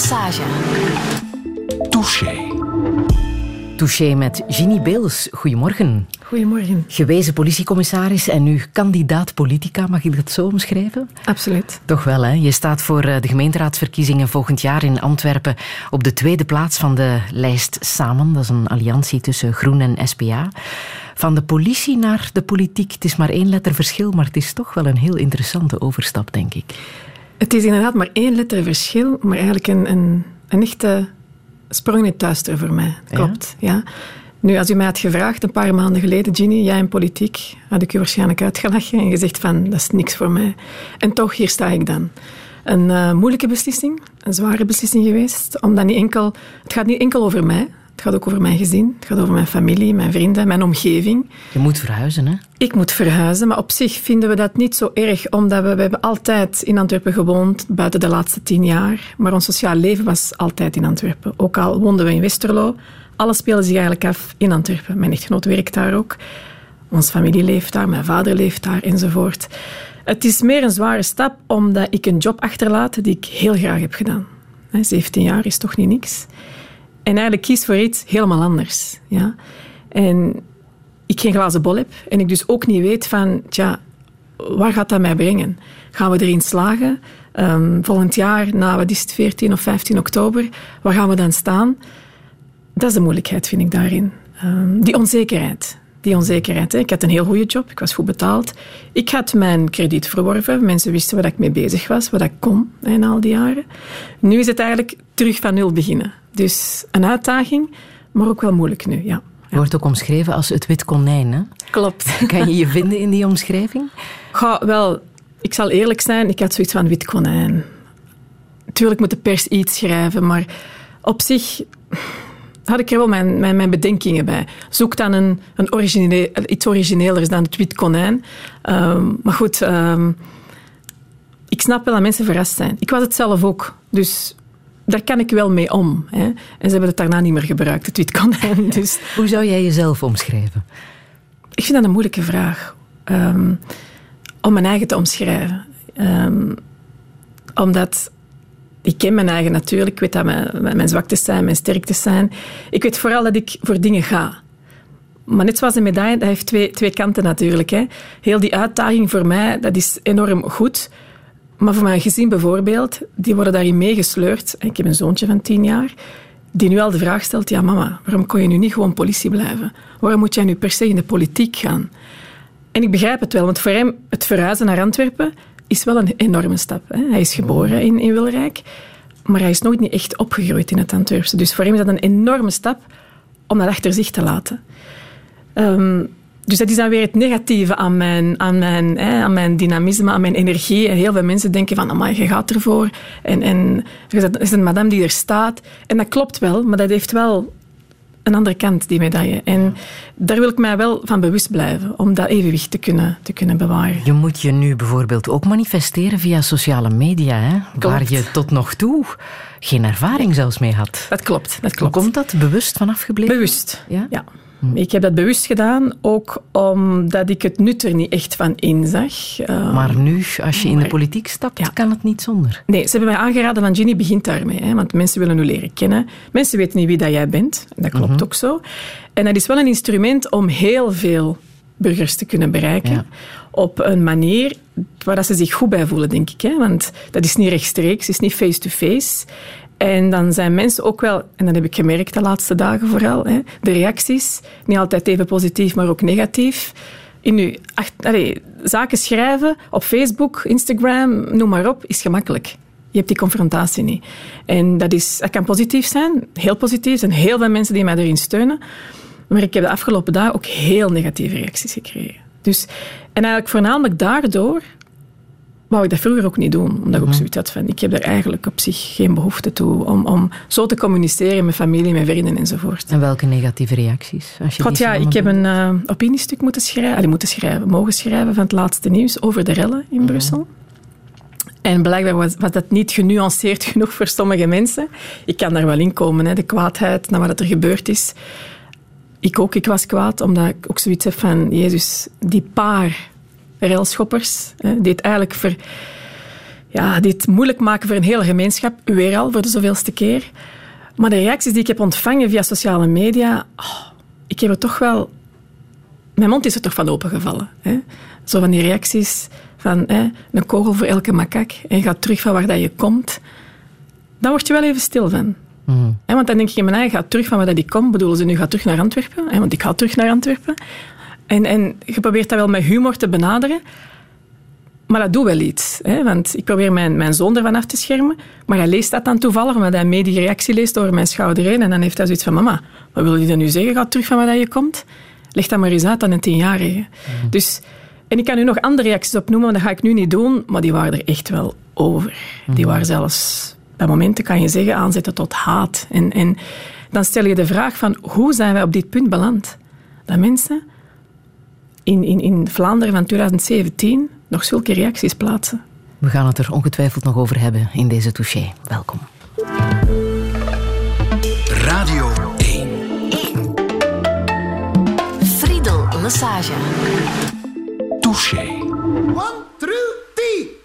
Passage. Touché. Touché met Ginny Beels. Goedemorgen. Goedemorgen. Gewezen politiecommissaris en nu kandidaat politica, mag ik dat zo omschrijven? Absoluut. Toch wel, hè? Je staat voor eh, de gemeenteraadsverkiezingen volgend jaar in Antwerpen op de tweede plaats van de lijst Samen. Dat is een alliantie tussen Groen en SPA. Van de politie naar de politiek, het is maar één letter verschil, maar het is toch wel een heel interessante overstap, denk ik. Het is inderdaad maar één letter verschil, maar eigenlijk een, een, een echte sprong in het duister voor mij. Klopt, ja. Nu, als u mij had gevraagd een paar maanden geleden, Ginny, jij in politiek, had ik u waarschijnlijk uitgelachen en gezegd van, dat is niks voor mij. En toch, hier sta ik dan. Een uh, moeilijke beslissing, een zware beslissing geweest, omdat niet enkel, het gaat niet enkel over mij, het gaat ook over mijn gezin, het gaat over mijn familie, mijn vrienden, mijn omgeving. Je moet verhuizen, hè? Ik moet verhuizen, maar op zich vinden we dat niet zo erg, omdat we, we hebben altijd in Antwerpen gewoond, buiten de laatste tien jaar. Maar ons sociaal leven was altijd in Antwerpen. Ook al woonden we in Westerlo, alles speelde zich eigenlijk af in Antwerpen. Mijn echtgenoot werkt daar ook. Onze familie leeft daar, mijn vader leeft daar, enzovoort. Het is meer een zware stap, omdat ik een job achterlaat die ik heel graag heb gedaan. 17 jaar is toch niet niks. En eigenlijk kies voor iets helemaal anders. Ja? En ik geen glazen bol heb en ik dus ook niet weet van, tja, waar gaat dat mij brengen? Gaan we erin slagen? Um, volgend jaar, na wat is het, 14 of 15 oktober, waar gaan we dan staan? Dat is de moeilijkheid, vind ik daarin. Um, die onzekerheid. Die onzekerheid. Hè. Ik had een heel goede job, ik was goed betaald. Ik had mijn krediet verworven. Mensen wisten waar ik mee bezig was, wat ik kon in al die jaren. Nu is het eigenlijk terug van nul beginnen. Dus een uitdaging, maar ook wel moeilijk nu, ja. Je wordt ook omschreven als het wit konijn, hè? Klopt. Kan je je vinden in die omschrijving? Ga, wel, ik zal eerlijk zijn, ik had zoiets van wit konijn. Tuurlijk moet de pers iets schrijven, maar op zich had ik er wel mijn, mijn, mijn bedenkingen bij. Zoek dan een, een origineel, iets origineelers dan het wit konijn. Um, maar goed, um, ik snap wel dat mensen verrast zijn. Ik was het zelf ook. Dus daar kan ik wel mee om. Hè. En ze hebben het daarna niet meer gebruikt, het wit konijn. Dus. Hoe zou jij jezelf omschrijven? Ik vind dat een moeilijke vraag. Um, om mijn eigen te omschrijven. Um, omdat ik ken mijn eigen natuurlijk. Ik weet dat mijn, mijn zwaktes zijn, mijn sterktes zijn. Ik weet vooral dat ik voor dingen ga. Maar net zoals een medaille, dat heeft twee, twee kanten natuurlijk. Hè. Heel die uitdaging voor mij, dat is enorm goed. Maar voor mijn gezin bijvoorbeeld, die worden daarin meegesleurd. Ik heb een zoontje van tien jaar, die nu al de vraag stelt, ja mama, waarom kon je nu niet gewoon politie blijven? Waarom moet jij nu per se in de politiek gaan? En ik begrijp het wel, want voor hem, het verhuizen naar Antwerpen is wel een enorme stap. Hè. Hij is geboren in, in Wilrijk, maar hij is nooit niet echt opgegroeid in het Antwerpse. Dus voor hem is dat een enorme stap om dat achter zich te laten. Um, dus dat is dan weer het negatieve aan mijn, aan mijn, hè, aan mijn dynamisme, aan mijn energie. En heel veel mensen denken van, amai, je gaat ervoor. En, en er is een madame die er staat. En dat klopt wel, maar dat heeft wel een andere kant, die medaille. En daar wil ik mij wel van bewust blijven, om dat evenwicht te kunnen, te kunnen bewaren. Je moet je nu bijvoorbeeld ook manifesteren via sociale media, hè? waar je tot nog toe geen ervaring zelfs mee had. Dat klopt, dat klopt. Hoe komt dat? Bewust van afgebleven? Bewust, ja. ja. Ik heb dat bewust gedaan, ook omdat ik het nut er niet echt van inzag. Uh, maar nu, als je in de politiek stapt, ja. kan het niet zonder. Nee, ze hebben mij aangeraden van Ginny, begint daarmee. Hè, want mensen willen u leren kennen. Mensen weten niet wie dat jij bent. Dat klopt mm -hmm. ook zo. En dat is wel een instrument om heel veel burgers te kunnen bereiken. Ja. Op een manier waar dat ze zich goed bij voelen, denk ik. Hè? Want dat is niet rechtstreeks, is niet face-to-face. -face. En dan zijn mensen ook wel, en dat heb ik gemerkt de laatste dagen vooral, hè, de reacties, niet altijd even positief, maar ook negatief. In allez, zaken schrijven op Facebook, Instagram, noem maar op, is gemakkelijk. Je hebt die confrontatie niet. En dat, is, dat kan positief zijn, heel positief. Er zijn heel veel mensen die mij erin steunen. Maar ik heb de afgelopen dagen ook heel negatieve reacties gekregen. Dus, en eigenlijk voornamelijk daardoor wou ik dat vroeger ook niet doen. Omdat ik ook zoiets had van, ik heb er eigenlijk op zich geen behoefte toe om, om zo te communiceren met familie, met vrienden enzovoort. En welke negatieve reacties? Als je God, ja, ik heb een uh, opiniestuk moeten schrijven, allee, moeten schrijven, mogen schrijven van het laatste nieuws over de rellen in Brussel. En blijkbaar was, was, dat niet genuanceerd genoeg voor sommige mensen. Ik kan daar wel in komen, hè, de kwaadheid naar wat er gebeurd is. Ik ook, ik was kwaad, omdat ik ook zoiets heb van, Jezus, die paar railschoppers. Die het eigenlijk ver, ja, dit moeilijk maken voor een hele gemeenschap. Weer al, voor de zoveelste keer. Maar de reacties die ik heb ontvangen via sociale media... Oh, ik heb er toch wel... Mijn mond is er toch van opengevallen. Hè? Zo van die reacties van hè, een kogel voor elke makak en je gaat terug van waar dat je komt. Dan word je wel even stil van. Mm. want dan denk je, mijn eigen gaat terug van waar dat ik kom. Bedoelen ze nu, gaat terug naar Antwerpen? Hè, want ik ga terug naar Antwerpen. En, en je probeert dat wel met humor te benaderen. Maar dat doet wel iets. Hè? Want ik probeer mijn, mijn zoon ervan af te schermen. Maar hij leest dat dan toevallig, omdat hij mee die reactie leest door mijn schouder heen. En dan heeft hij zoiets van, mama, wat wil je dan nu zeggen? Ga terug van waar je komt? Leg dat maar eens uit aan een tienjarige. Mm. Dus, en ik kan u nog andere reacties opnoemen, maar dat ga ik nu niet doen. Maar die waren er echt wel over. Die waren zelfs, bij momenten kan je zeggen, aanzetten tot haat. En, en dan stel je de vraag van, hoe zijn wij op dit punt beland? Dat mensen in, in, in Vlaanderen van 2017 nog zulke reacties plaatsen. We gaan het er ongetwijfeld nog over hebben in deze touché. Welkom. Radio 1. 1. Friedel Lassage. Touché. One, two, three.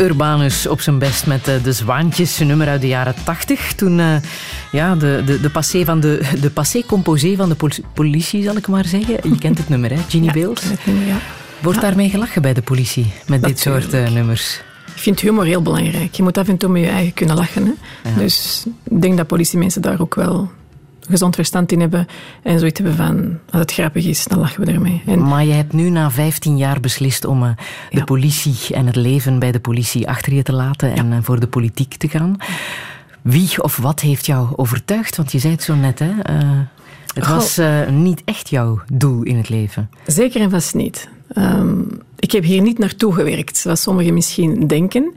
Urbanus op zijn best met uh, de Zwaantjes, een nummer uit de jaren 80. Toen uh, ja, de, de, de passé van de, de passé composé van de pol politie, zal ik maar zeggen. Je kent het nummer, hè? Ginny ja, Beels. Ja. Wordt ja. daarmee gelachen bij de politie, met dit soort uh, nummers? Ik vind humor heel belangrijk. Je moet af en toe met je eigen kunnen lachen. Hè? Dus ik denk dat politiemensen daar ook wel gezond verstand in hebben en zoiets hebben van, als het grappig is, dan lachen we ermee. En maar je hebt nu na 15 jaar beslist om uh, de ja. politie en het leven bij de politie achter je te laten en uh, voor de politiek te gaan. Wie of wat heeft jou overtuigd? Want je zei het zo net, hè? Uh, het Goh. was niet echt jouw doel in het leven. Zeker en vast niet. Um, ik heb hier niet naartoe gewerkt, zoals sommigen misschien denken.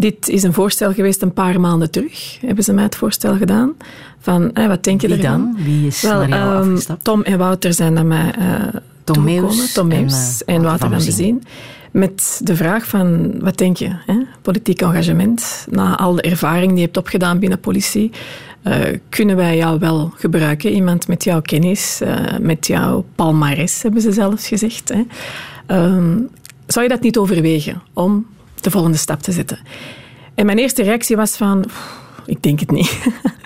Dit is een voorstel geweest een paar maanden terug. Hebben ze mij het voorstel gedaan. Van, eh, wat denk je Wie ervan? dan? Wie is Wel, um? Tom en Wouter zijn naar mij uh, Tom Meus Tom Meus en, uh, en Wouter van Bezien. Met de vraag van, wat denk je? Hè? Politiek engagement, na al de ervaring die je hebt opgedaan binnen politie, uh, kunnen wij jou wel gebruiken? Iemand met jouw kennis, met jouw palmares, hebben ze zelfs gezegd. Hè? Um, zou je dat niet overwegen om de volgende stap te zetten? En mijn eerste reactie was van, ik denk het niet.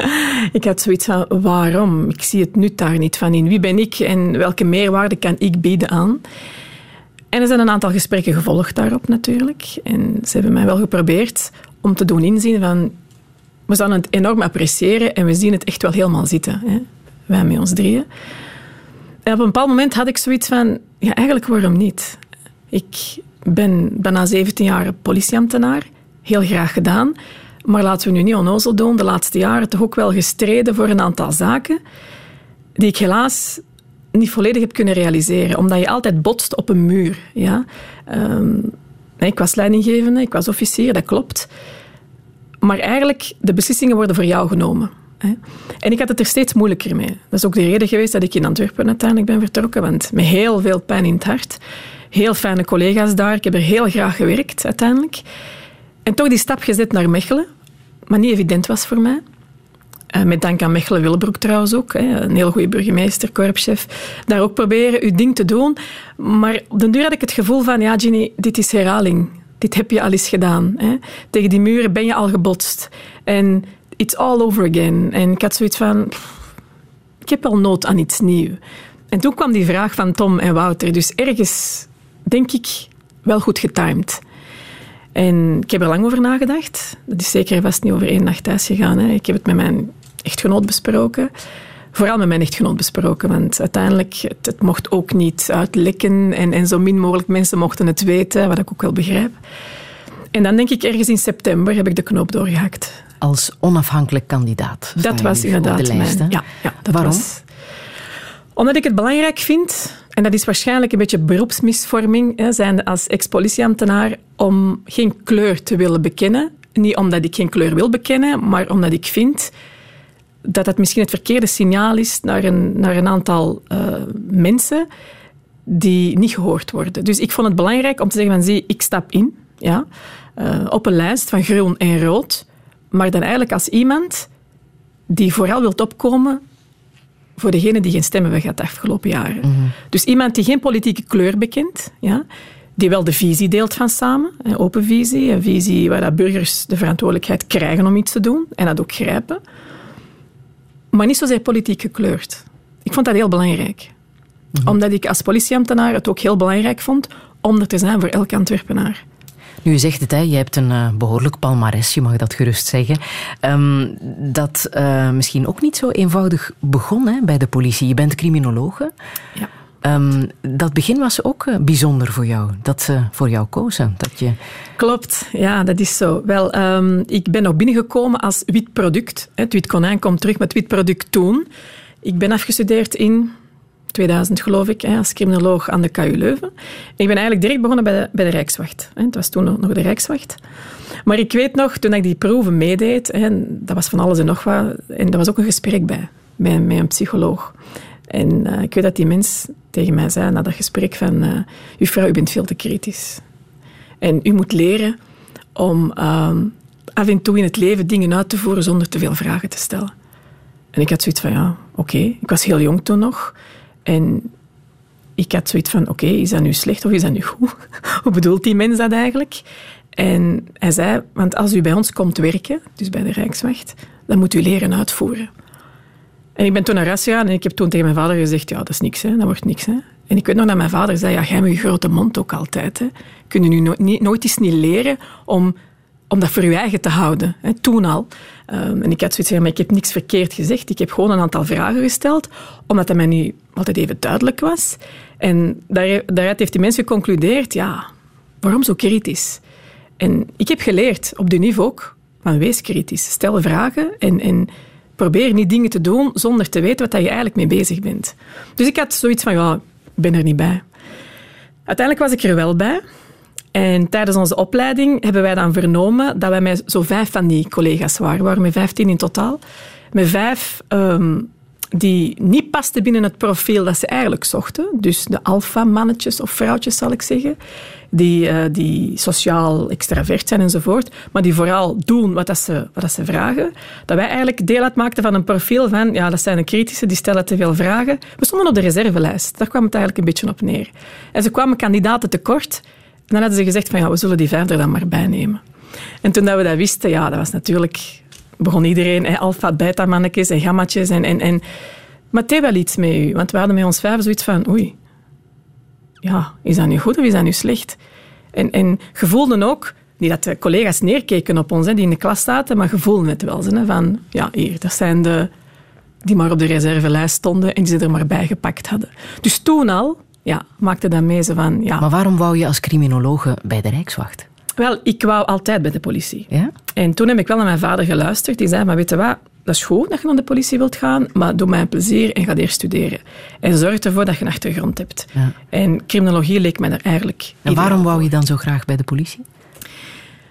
ik had zoiets van, waarom? Ik zie het nut daar niet van in. Wie ben ik en welke meerwaarde kan ik bieden aan? En er zijn een aantal gesprekken gevolgd daarop natuurlijk. En ze hebben mij wel geprobeerd om te doen inzien van, we zouden het enorm appreciëren en we zien het echt wel helemaal zitten. Hè? Wij met ons drieën. En op een bepaald moment had ik zoiets van, ja, eigenlijk waarom niet? Ik ben bijna 17 jaar politieambtenaar, heel graag gedaan. Maar laten we nu niet onnozel doen. De laatste jaren toch ook wel gestreden voor een aantal zaken die ik helaas niet volledig heb kunnen realiseren. Omdat je altijd botst op een muur. Ja? Um, ik was leidinggevende, ik was officier, dat klopt. Maar eigenlijk, de beslissingen worden voor jou genomen. En ik had het er steeds moeilijker mee. Dat is ook de reden geweest dat ik in Antwerpen uiteindelijk ben vertrokken. Want met heel veel pijn in het hart. Heel fijne collega's daar. Ik heb er heel graag gewerkt uiteindelijk. En toch die stap gezet naar Mechelen, maar niet evident was voor mij. Uh, met dank aan Mechelen Willebroek trouwens ook, een heel goede burgemeester, korpschef. Daar ook proberen uw ding te doen. Maar op den duur had ik het gevoel van, ja Ginny, dit is herhaling. Dit heb je al eens gedaan. Tegen die muren ben je al gebotst. En it's all over again. En ik had zoiets van, ik heb wel nood aan iets nieuws. En toen kwam die vraag van Tom en Wouter. Dus ergens, denk ik, wel goed getimed. En ik heb er lang over nagedacht. Dat is zeker vast niet over één nacht thuis gegaan. Hè. Ik heb het met mijn echtgenoot besproken. Vooral met mijn echtgenoot besproken, want uiteindelijk, het, het mocht ook niet uitlekken en, en zo min mogelijk mensen mochten het weten, wat ik ook wel begrijp. En dan denk ik ergens in september heb ik de knoop doorgehakt. Als onafhankelijk kandidaat? Dat was inderdaad de lijst, mijn... Ja, ja, dat Waarom? Was, omdat ik het belangrijk vind, en dat is waarschijnlijk een beetje beroepsmisvorming, hè, zijn als ex-politieambtenaar, om geen kleur te willen bekennen. Niet omdat ik geen kleur wil bekennen, maar omdat ik vind dat dat misschien het verkeerde signaal is naar een, naar een aantal uh, mensen die niet gehoord worden. Dus ik vond het belangrijk om te zeggen van zie, ik stap in ja, uh, op een lijst van groen en rood, maar dan eigenlijk als iemand die vooral wilt opkomen voor degene die geen stem hebben gehad de afgelopen jaren. Mm -hmm. Dus iemand die geen politieke kleur bekent, ja, die wel de visie deelt van samen, een open visie, een visie waar dat burgers de verantwoordelijkheid krijgen om iets te doen en dat ook grijpen, maar niet zozeer politiek gekleurd. Ik vond dat heel belangrijk. Mm -hmm. Omdat ik als politieambtenaar het ook heel belangrijk vond om er te zijn voor elke Antwerpenaar. Nu, je zegt het, hè, je hebt een uh, behoorlijk palmares, je mag dat gerust zeggen. Um, dat uh, misschien ook niet zo eenvoudig begon hè, bij de politie. Je bent criminologe. Ja. Um, dat begin was ook uh, bijzonder voor jou, dat ze voor jou kozen. Dat je... Klopt, ja, dat is zo. Wel, um, ik ben nog binnengekomen als wit product. Het wit konijn komt terug met wit product toen. Ik ben afgestudeerd in 2000 geloof ik, als criminoloog aan de KU Leuven. Ik ben eigenlijk direct begonnen bij de, bij de Rijkswacht. Het was toen nog de Rijkswacht. Maar ik weet nog, toen ik die proeven meedeed, dat was van alles en nog wat, en er was ook een gesprek bij, met een psycholoog. En uh, ik weet dat die mens tegen mij zei na dat gesprek van, uh, juffrouw, u bent veel te kritisch. En u moet leren om uh, af en toe in het leven dingen uit te voeren zonder te veel vragen te stellen. En ik had zoiets van, ja, oké. Ik was heel jong toen nog. En ik had zoiets van, oké, is dat nu slecht of is dat nu goed? Hoe bedoelt die mens dat eigenlijk? En hij zei, want als u bij ons komt werken, dus bij de Rijkswacht, dan moet u leren uitvoeren. En ik ben toen naar huis gegaan en ik heb toen tegen mijn vader gezegd, ja, dat is niks, hè, dat wordt niks. Hè. En ik weet nog dat mijn vader zei, ja, jij met je grote mond ook altijd. Hè. Kun je nu nooit eens niet leren om, om dat voor je eigen te houden? Hè. Toen al. Um, en ik had zoiets van, maar ik heb niks verkeerd gezegd. Ik heb gewoon een aantal vragen gesteld, omdat dat mij niet altijd even duidelijk was. En daar, daaruit heeft die mens geconcludeerd, ja, waarom zo kritisch? En ik heb geleerd, op de niveau ook, van wees kritisch. Stel vragen en, en probeer niet dingen te doen zonder te weten wat je eigenlijk mee bezig bent. Dus ik had zoiets van, ja, ik ben er niet bij. Uiteindelijk was ik er wel bij. En tijdens onze opleiding hebben wij dan vernomen dat wij met zo vijf van die collega's waren. We waren met vijftien in totaal. Met vijf um, die niet pasten binnen het profiel dat ze eigenlijk zochten. Dus de alfa-mannetjes of vrouwtjes, zal ik zeggen. Die, uh, die sociaal extravert zijn enzovoort. Maar die vooral doen wat, dat ze, wat dat ze vragen. Dat wij eigenlijk deel uitmaakten van een profiel van... Ja, dat zijn de kritische, die stellen te veel vragen. We stonden op de reservelijst. Daar kwam het eigenlijk een beetje op neer. En ze kwamen kandidaten tekort. Dan hadden ze gezegd van... Ja, we zullen die vijf er dan maar bij nemen. En toen dat we dat wisten, ja, dat was natuurlijk begon iedereen, alfa, beta mannetjes en gammatjes. En, en, en, maar het deed wel iets met u. Want we hadden met ons vijf zoiets van, oei, ja, is dat nu goed of is dat nu slecht? En, en gevoelden ook, niet dat de collega's neerkeken op ons, hè, die in de klas zaten, maar gevoelden het wel. Hè, van, ja, hier, dat zijn de die maar op de reservelijst stonden en die ze er maar bij gepakt hadden. Dus toen al ja, maakte dat mee ze van... Ja. Maar waarom wou je als criminologe bij de Rijkswacht? Wel, ik wou altijd bij de politie. Ja? En toen heb ik wel naar mijn vader geluisterd. Die zei, maar weet je wat, dat is goed dat je naar de politie wilt gaan, maar doe mij een plezier en ga eerst studeren. En zorg ervoor dat je een achtergrond hebt. Ja. En criminologie leek mij er eigenlijk... En waarom wou je dan zo graag bij de politie?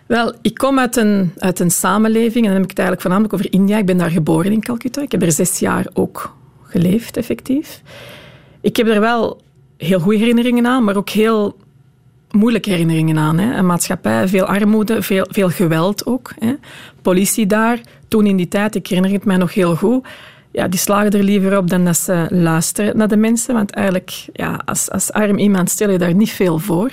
Wel, ik kom uit een, uit een samenleving, en dan heb ik het eigenlijk voornamelijk over India. Ik ben daar geboren in Calcutta. Ik heb er zes jaar ook geleefd, effectief. Ik heb er wel heel goede herinneringen aan, maar ook heel moeilijke herinneringen aan. Hè. Een maatschappij, veel armoede, veel, veel geweld ook. Hè. Politie daar, toen in die tijd, ik herinner het mij nog heel goed, ja, die slagen er liever op dan dat ze luisteren naar de mensen. Want eigenlijk, ja, als, als arm iemand stel je daar niet veel voor.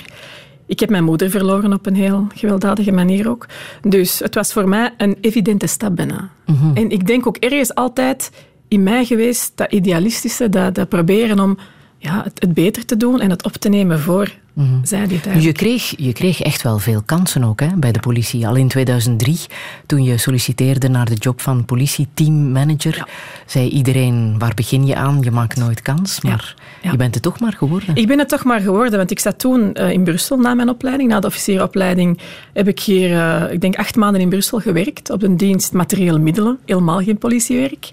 Ik heb mijn moeder verloren op een heel gewelddadige manier ook. Dus het was voor mij een evidente stap bijna. Mhm. En ik denk ook ergens altijd in mij geweest, dat idealistische, dat, dat proberen om ja, het, het, beter te doen en het op te nemen voor mm zij die je kreeg, je kreeg echt wel veel kansen ook hè, bij de politie. Al in 2003, toen je solliciteerde naar de job van politieteammanager, ja. zei iedereen, waar begin je aan? Je maakt nooit kans. Maar ja. je bent het toch maar geworden. Ik ben het toch maar geworden, want ik zat toen uh, in Brussel na mijn opleiding. Na de officieropleiding heb ik hier, uh, ik denk, acht maanden in Brussel gewerkt op een dienst materiële middelen. Helemaal geen politiewerk.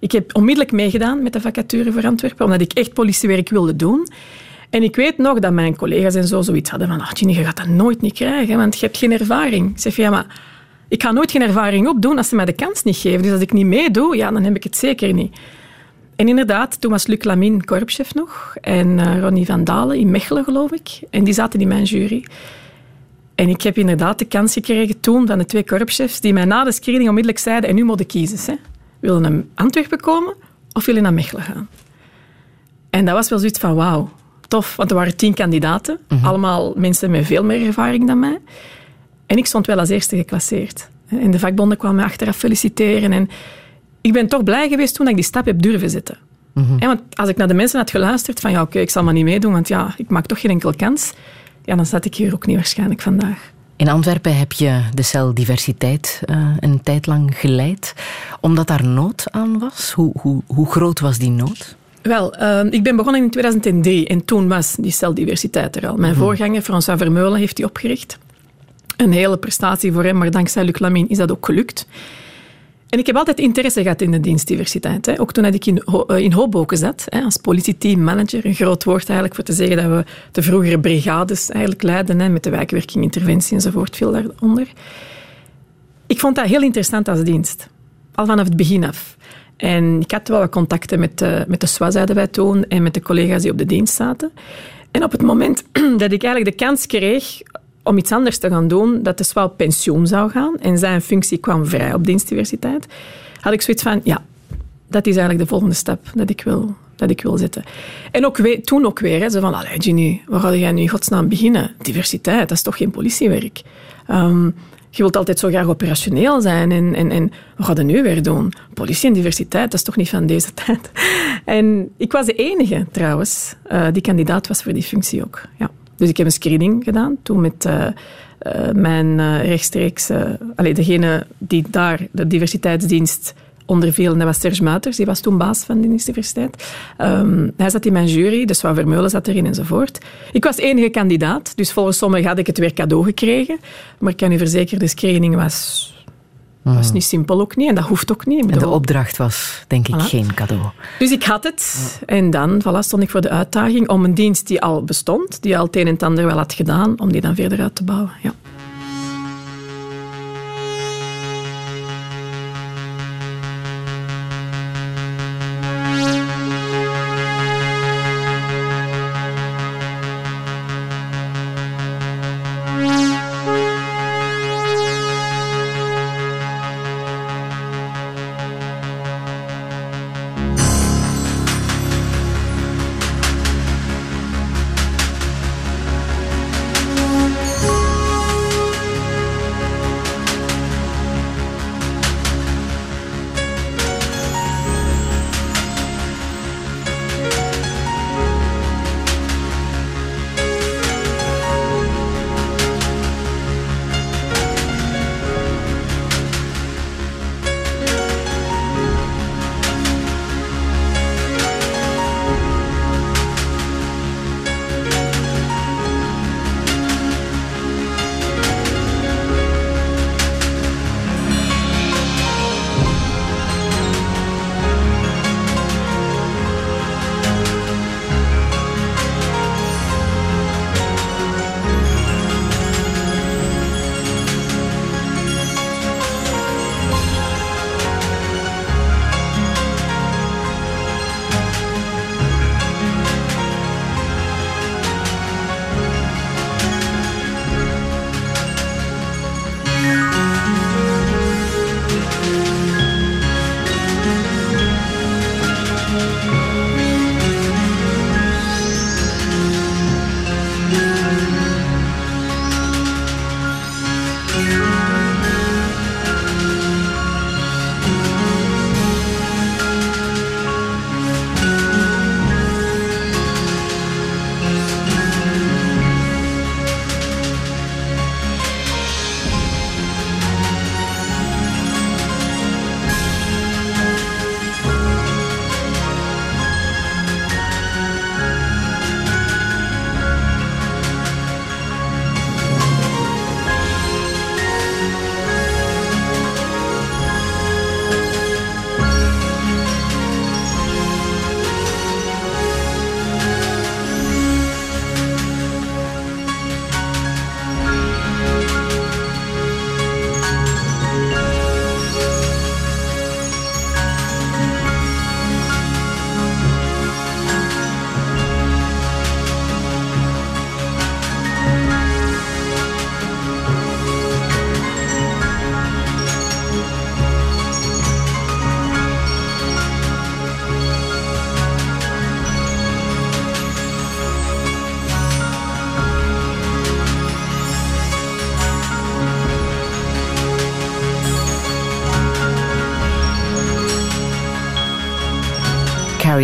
Ik heb onmiddellijk meegedaan met de vacature voor Antwerpen, omdat ik echt politiewerk wilde doen. En ik weet nog dat mijn collega's en zo zoiets hadden van, Ginny, je gaat dat nooit niet krijgen, want je hebt geen ervaring. Ik zeg, ja, maar ik ga nooit geen ervaring opdoen als ze mij de kans niet geven. Dus als ik niet meedoe, ja, dan heb ik het zeker niet. En inderdaad, toen was Luc Lamin korpschef nog en uh, Ronnie van Dalen in Mechelen, geloof ik. En die zaten in mijn jury. En ik heb inderdaad de kans gekregen toen van de twee korpschefs die mij na de screening onmiddellijk zeiden en nu moet je kiezen. Hè. Wil je naar Antwerpen komen of wil je naar Mechelen gaan? En dat was wel zoiets van wauw, tof. Want er waren tien kandidaten. Mhm. Allemaal mensen met veel meer ervaring dan mij. En ik stond wel als eerste geclasseerd. En de vakbonden kwamen me achteraf feliciteren. En ik ben toch blij geweest toen ik die stap heb durven zetten. Mm Want als ik naar de mensen had geluisterd van ja, oké, ik zal maar niet meedoen, want ja, ik maak toch geen enkel kans. Ja, dan zat ik hier ook niet waarschijnlijk vandaag. In Antwerpen heb je de cel diversiteit uh, een tijd lang geleid, omdat daar nood aan was. Hoe, hoe, hoe groot was die nood? Wel, uh, ik ben begonnen in 2003 en toen was die celdiversiteit er al. Mijn mm voorganger, François Vermeulen, heeft die opgericht. Een hele prestatie voor hem, maar dankzij Luc Lamine is dat ook gelukt. En ik heb altijd interesse gehad in de dienstdiversiteit. Hè. Ook toen ik in, eh, in Hoboken zat, hè, als politieteammanager. Een groot woord eigenlijk voor te zeggen dat we de vroegere brigades eigenlijk leiden, hè, met de wijkwerking, interventie enzovoort, veel daaronder. Ik vond dat heel interessant als dienst. Al vanaf het begin af. En ik had wel wat contacten met de, met de SWA, zeiden wij toen, en met de collega's die op de dienst zaten. En op het moment dat ik eigenlijk de kans kreeg om iets anders te gaan doen, dat de SWA op pensioen zou gaan en zijn functie kwam vrij op dienstdiversiteit, had ik zoiets van, ja, dat is eigenlijk de volgende stap dat ik wil, dat ik wil zetten. En ook toen ook weer, hè, van, allee Ginny, waar ga jij nu in godsnaam beginnen? Diversiteit, dat is toch geen politiewerk? Ehm, je wilt altijd zo graag operationeel zijn. En, en, en wat gaan we nu weer doen? Politie en diversiteit, dat is toch niet van deze tijd? En ik was de enige, trouwens, uh, die kandidaat was voor die functie ook. Ja. Dus ik heb een screening gedaan, toen met uh, uh, mijn rechtstreeks... Allee, degene die daar de diversiteitsdienst onder dat was Serge Muiters, die was toen baas van de universiteit. Um, hij zat in mijn jury, dus Van Vermeulen zat erin enzovoort. Ik was enige kandidaat, dus volgens sommigen had ik het weer cadeau gekregen. Maar ik kan u verzekeren, de screening was dat was niet simpel ook niet en dat hoeft ook niet. En de opdracht was denk ik geen cadeau. Dus ik had het en dan voilà, stond ik voor de uitdaging om een dienst die al bestond, die al het een en het ander wel had gedaan, om die dan verder uit te bouwen. Ja.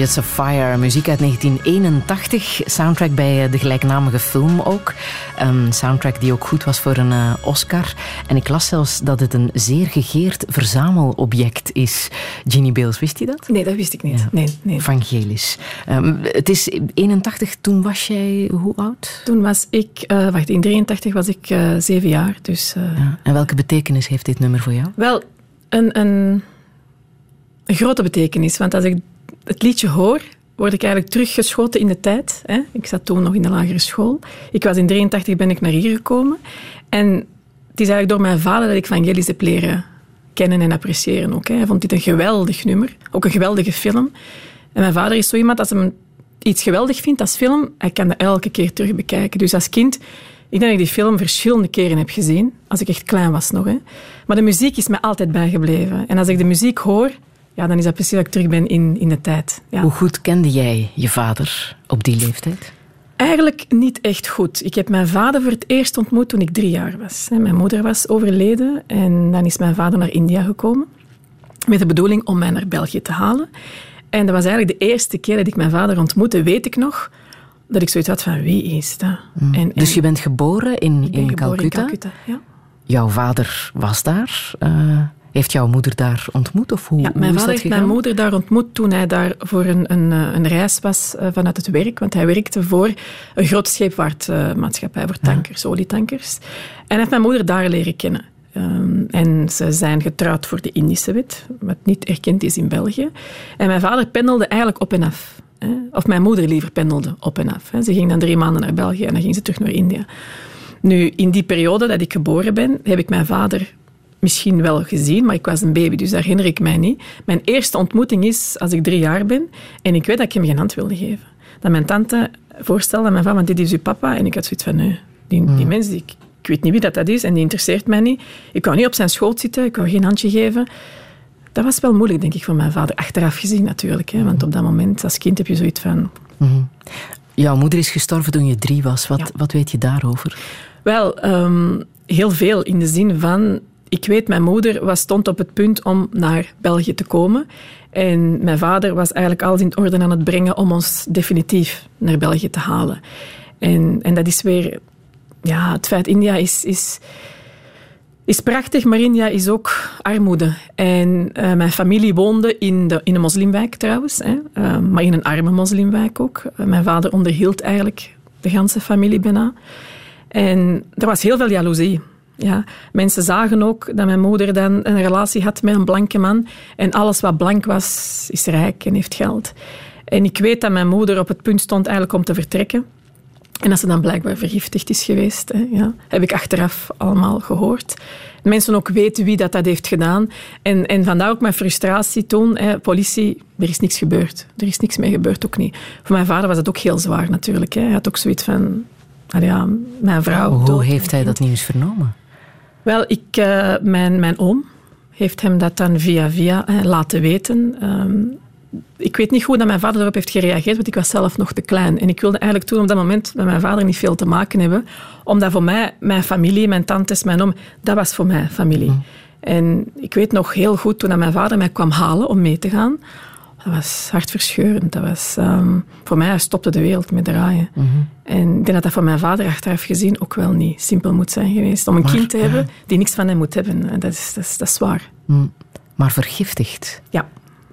Chariots of Fire, muziek uit 1981, soundtrack bij eh, de gelijknamige film ook. Een soundtrack die ook goed was voor een uh, Oscar. En ik las zelfs dat het een zeer gegeerd verzamelobject is. Ginny Bales, wist je dat? Nee, dat wist ik niet. Nee, nee. Evangelis. Um, het is 81, toen was jij hoe oud? Toen was ik, uh, wacht, in 83 was ik uh, zeven jaar. Dus, ja. En welke betekenis heeft dit nummer voor jou? Wel, een, een grote betekenis. Want als ik het liedje hoor, word ik eigenlijk teruggeschoten in de tijd. Hè. Ik zat toen nog in de lagere school. Ik was in 83 ben ik naar hier gekomen. En het is eigenlijk door mijn vader dat ik Vangelis heb leren kennen en appreciëren ook. Hè. Hij vond dit een geweldig nummer, ook een geweldige film. En mijn vader is zo iemand, als hij iets geweldig vindt als film, hij kan dat elke keer terug bekijken. Dus als kind, ik denk dat ik die film verschillende keren heb gezien, als ik echt klein was nog. Hè. Maar de muziek is mij altijd bijgebleven. En als ik de muziek hoor, ja, dan is dat precies dat ik terug ben in, in de tijd. Ja. Hoe goed kende jij je vader op die leeftijd? Eigenlijk niet echt goed. Ik heb mijn vader voor het eerst ontmoet toen ik drie jaar was. Mijn moeder was overleden en dan is mijn vader naar India gekomen met de bedoeling om mij naar België te halen. En dat was eigenlijk de eerste keer dat ik mijn vader ontmoette, weet ik nog, dat ik zoiets had van wie is dat? Mm. En, dus je bent geboren in, ben in geboren Calcutta? in Calcutta ja. Jouw vader was daar. Uh, heeft jouw moeder daar ontmoet? Of hoe, ja, mijn hoe vader heeft mijn moeder daar ontmoet toen hij daar voor een, een, een reis was uh, vanuit het werk. Want hij werkte voor een grote scheepvaartmaatschappij, voor tankers, ja. olietankers. En hij heeft mijn moeder daar leren kennen. Um, en ze zijn getrouwd voor de Indische wet, wat niet erkend is in België. En mijn vader pendelde eigenlijk op en af. Hè. Of mijn moeder liever pendelde op en af. Hè. Ze ging dan drie maanden naar België en dan ging ze terug naar India. Nu, in die periode dat ik geboren ben, heb ik mijn vader misschien wel gezien, maar ik was een baby, dus dat herinner ik mij niet. Mijn eerste ontmoeting is als ik drie jaar ben en ik weet dat ik hem geen hand wilde geven. Dat mijn tante voorstelde aan mijn vader, dit is uw papa. En ik had zoiets van, nee, die, die mm. mens, die, ik, weet niet wie dat, dat is en die interesseert mij niet. Ik wou niet op zijn schoot zitten, ik wou geen handje geven. Dat was wel moeilijk, denk ik, voor mijn vader. Achteraf gezien natuurlijk, hè, want op dat moment als kind heb je zoiets van... Mm. Jouw moeder is gestorven toen je drie was. Wat, Ja. wat weet je daarover? Wel, um, heel veel in de zin van. Ik weet, mijn moeder was, stond op het punt om naar België te komen. En mijn vader was eigenlijk alles in orde aan het brengen om ons definitief naar België te halen. En, en dat is weer. Ja, het feit India is, is, is prachtig, maar India is ook armoede. En uh, mijn familie woonde in, de, in een moslimwijk trouwens, hè, uh, maar in een arme moslimwijk ook. Uh, mijn vader onderhield eigenlijk de ganse familie bijna. En er was heel veel jaloezie. Ja, mensen zagen ook dat mijn moeder dan een relatie had met een blanke man. En alles wat blank was, is rijk en heeft geld. En ik weet dat mijn moeder op het punt stond eigenlijk om te vertrekken. En dat ze dan blijkbaar vergiftigd is geweest. Hè, ja. Heb ik achteraf allemaal gehoord. Mensen ook weten wie dat, dat heeft gedaan. En, en vandaar ook mijn frustratie toen. Hè, politie, er is niks gebeurd. Er is niks mee gebeurd, ook niet. Voor mijn vader was het ook heel zwaar natuurlijk. Hè. Hij had ook zoiets van... Ja, mijn vrouw. Hoe dood, heeft hij dat nieuws vernomen? Wel, ik, uh, mijn, mijn oom heeft hem dat dan via via hè, laten weten. Um, ik weet niet goed dat mijn vader erop heeft gereageerd, want ik was zelf nog te klein. En ik wilde eigenlijk toen op dat moment met mijn vader niet veel te maken hebben, omdat voor mij, mijn familie, mijn tantes, mijn oom, dat was voor mij familie. Mm. En ik weet nog heel goed toen mijn vader mij kwam halen om mee te gaan. Dat was hartverscheurend. Dat was, um, voor mij stopte de wereld met draaien. Mm-hmm. En ik denk dat dat voor mijn vader achteraf gezien ook wel niet simpel moet zijn geweest. Om een maar, kind te hebben die niks van hem moet hebben. Dat is, dat is, dat is zwaar. Mm. Maar vergiftigd? Ja.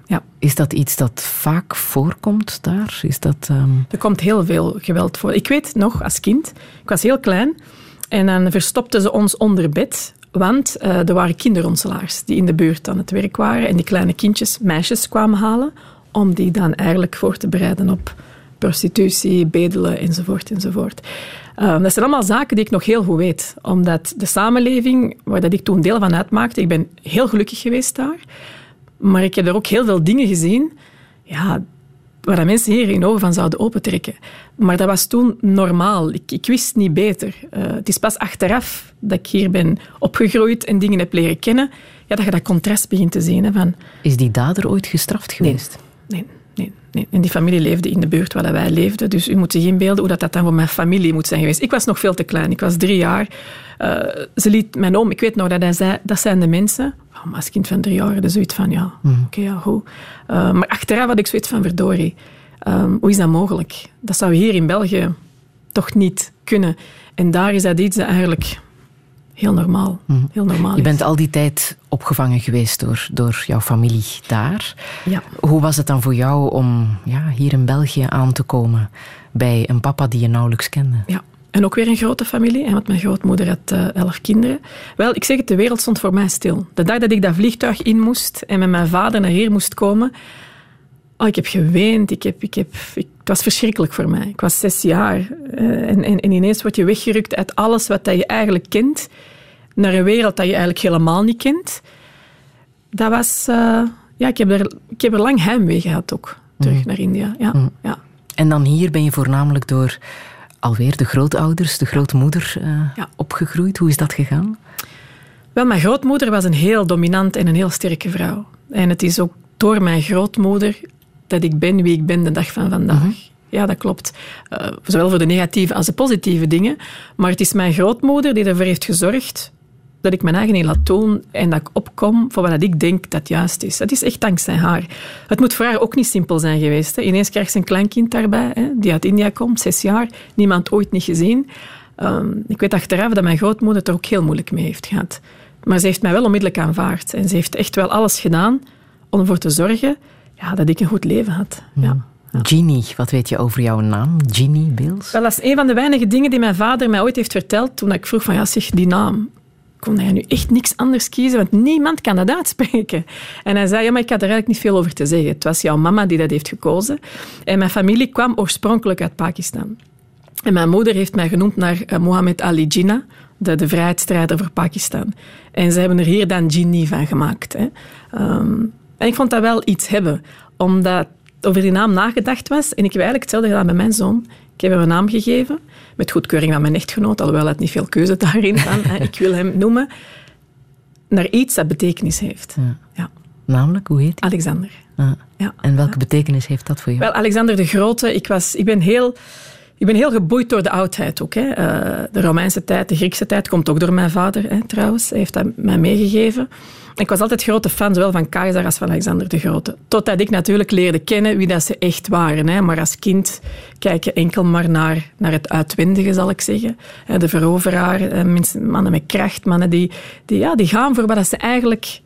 ja. Is dat iets dat vaak voorkomt daar? Is dat, um... Er komt heel veel geweld voor. Ik weet nog, als kind, ik was heel klein, en dan verstopten ze ons onder bed want uh, er waren kinderronselaars die in de buurt aan het werk waren en die kleine kindjes, meisjes kwamen halen om die dan eigenlijk voor te bereiden op prostitutie, bedelen enzovoort enzovoort. Uh, dat zijn allemaal zaken die ik nog heel goed weet, omdat de samenleving waar dat ik toen deel van uitmaakte, ik ben heel gelukkig geweest daar, maar ik heb er ook heel veel dingen gezien ja, waar mensen hier hun ogen van zouden opentrekken. Maar dat was toen normaal. Ik, ik wist niet beter. Uh, het is pas achteraf dat ik hier ben opgegroeid en dingen heb leren kennen, ja, dat je dat contrast begint te zien. Hè, van, is die dader ooit gestraft geweest? Nee. En die familie leefde in de buurt waar wij leefden. Dus u moet zich inbeelden hoe dat, dat dan voor mijn familie moet zijn geweest. Ik was nog veel te klein. Ik was drie jaar. Uh, ze liet mijn oom, ik weet nog dat hij zei, dat zijn de mensen. Oh, maar als kind van drie jaar, dus zoiets van, ja, mm. oké, okay, ja, goed. Uh, maar achteraf had ik zoiets van, verdorie. Um, hoe is dat mogelijk? Dat zou hier in België toch niet kunnen. En daar is dat iets dat eigenlijk heel normaal, mm. heel normaal Je bent al die tijd opgevangen geweest door, door jouw familie daar. Ja. Hoe was het dan voor jou om ja, hier in België aan te komen bij een papa die je nauwelijks kende? Ja. En ook weer een grote familie, want mijn grootmoeder had uh, elf kinderen. Wel, ik zeg het, de wereld stond voor mij stil. De dag dat ik dat vliegtuig in moest en met mijn vader naar hier moest komen, Oh, ik heb geweend. Ik heb, ik heb, ik, het was verschrikkelijk voor mij. Ik was zes jaar. Uh, en, en, en, ineens word je weggerukt uit alles wat dat je eigenlijk kent, naar een wereld dat je eigenlijk helemaal niet kent. Dat was... Uh, ja, ik heb, er, ik heb er lang heimwee gehad ook, terug mm. naar India. Ja, mm. ja. En dan hier ben je voornamelijk door alweer de grootouders, de grootmoeder, uh, ja. opgegroeid. Hoe is dat gegaan? Wel, mijn grootmoeder was een heel dominant en een heel sterke vrouw. En het is ook door mijn grootmoeder dat ik ben wie ik ben de dag van vandaag. Mm-hmm. Ja, dat klopt. Uh, zowel voor de negatieve als de positieve dingen. Maar het is mijn grootmoeder die ervoor heeft gezorgd dat ik mijn eigen laat doen en dat ik opkom voor wat ik denk dat juist is. Dat is echt dankzij haar. Het moet voor haar ook niet simpel zijn geweest. Hè. Ineens krijgt ze een kleinkind daarbij, hè, die uit India komt, zes jaar, niemand ooit niet gezien. Ehm, ik weet achteraf dat mijn grootmoeder het er ook heel moeilijk mee heeft gehad. Maar ze heeft mij wel onmiddellijk aanvaard. En ze heeft echt wel alles gedaan om ervoor te zorgen ja, dat ik een goed leven had. Ja. Ginny, wat weet je over jouw naam? Ginny Bills? Wel, dat is een van de weinige dingen die mijn vader mij ooit heeft verteld toen ik vroeg van, ja zeg, die naam, kon hij nu echt niks anders kiezen, want niemand kan dat uitspreken. En hij zei, ja, maar ik had er eigenlijk niet veel over te zeggen. Het was jouw mama die dat heeft gekozen. En mijn familie kwam oorspronkelijk uit Pakistan. En mijn moeder heeft mij genoemd naar uh, Mohammed Ali Jinnah, de, de vrijheidsstrijder voor Pakistan. En ze hebben er hier dan Ginny van gemaakt. Hè. Ehm, en ik vond dat wel iets hebben, omdat over die naam nagedacht was. En ik heb eigenlijk hetzelfde gedaan met mijn zoon. Ik heb hem een naam gegeven, met goedkeuring van mijn echtgenoot, alhoewel het niet veel keuze daarin van. ik wil hem noemen naar iets dat betekenis heeft. Ja. ja. Namelijk, hoe heet hij? Alexander. Ja. En welke betekenis heeft dat voor jou? Wel, Alexander de Grote, ik, was, ik ben heel... Ik ben heel geboeid door de oudheid ook. Hè. Uh, de Romeinse tijd, de Griekse tijd, komt ook door mijn vader hè, trouwens. Hij heeft dat mij meegegeven. Ik was altijd grote fan, zowel van Keizer als van Alexander de Grote. Totdat ik natuurlijk leerde kennen wie dat ze echt waren. Hè. Maar als kind kijk je enkel maar naar, naar het uitwendige, zal ik zeggen. De veroveraar, mannen met kracht, mannen die, die, ja, die gaan voor wat ze eigenlijk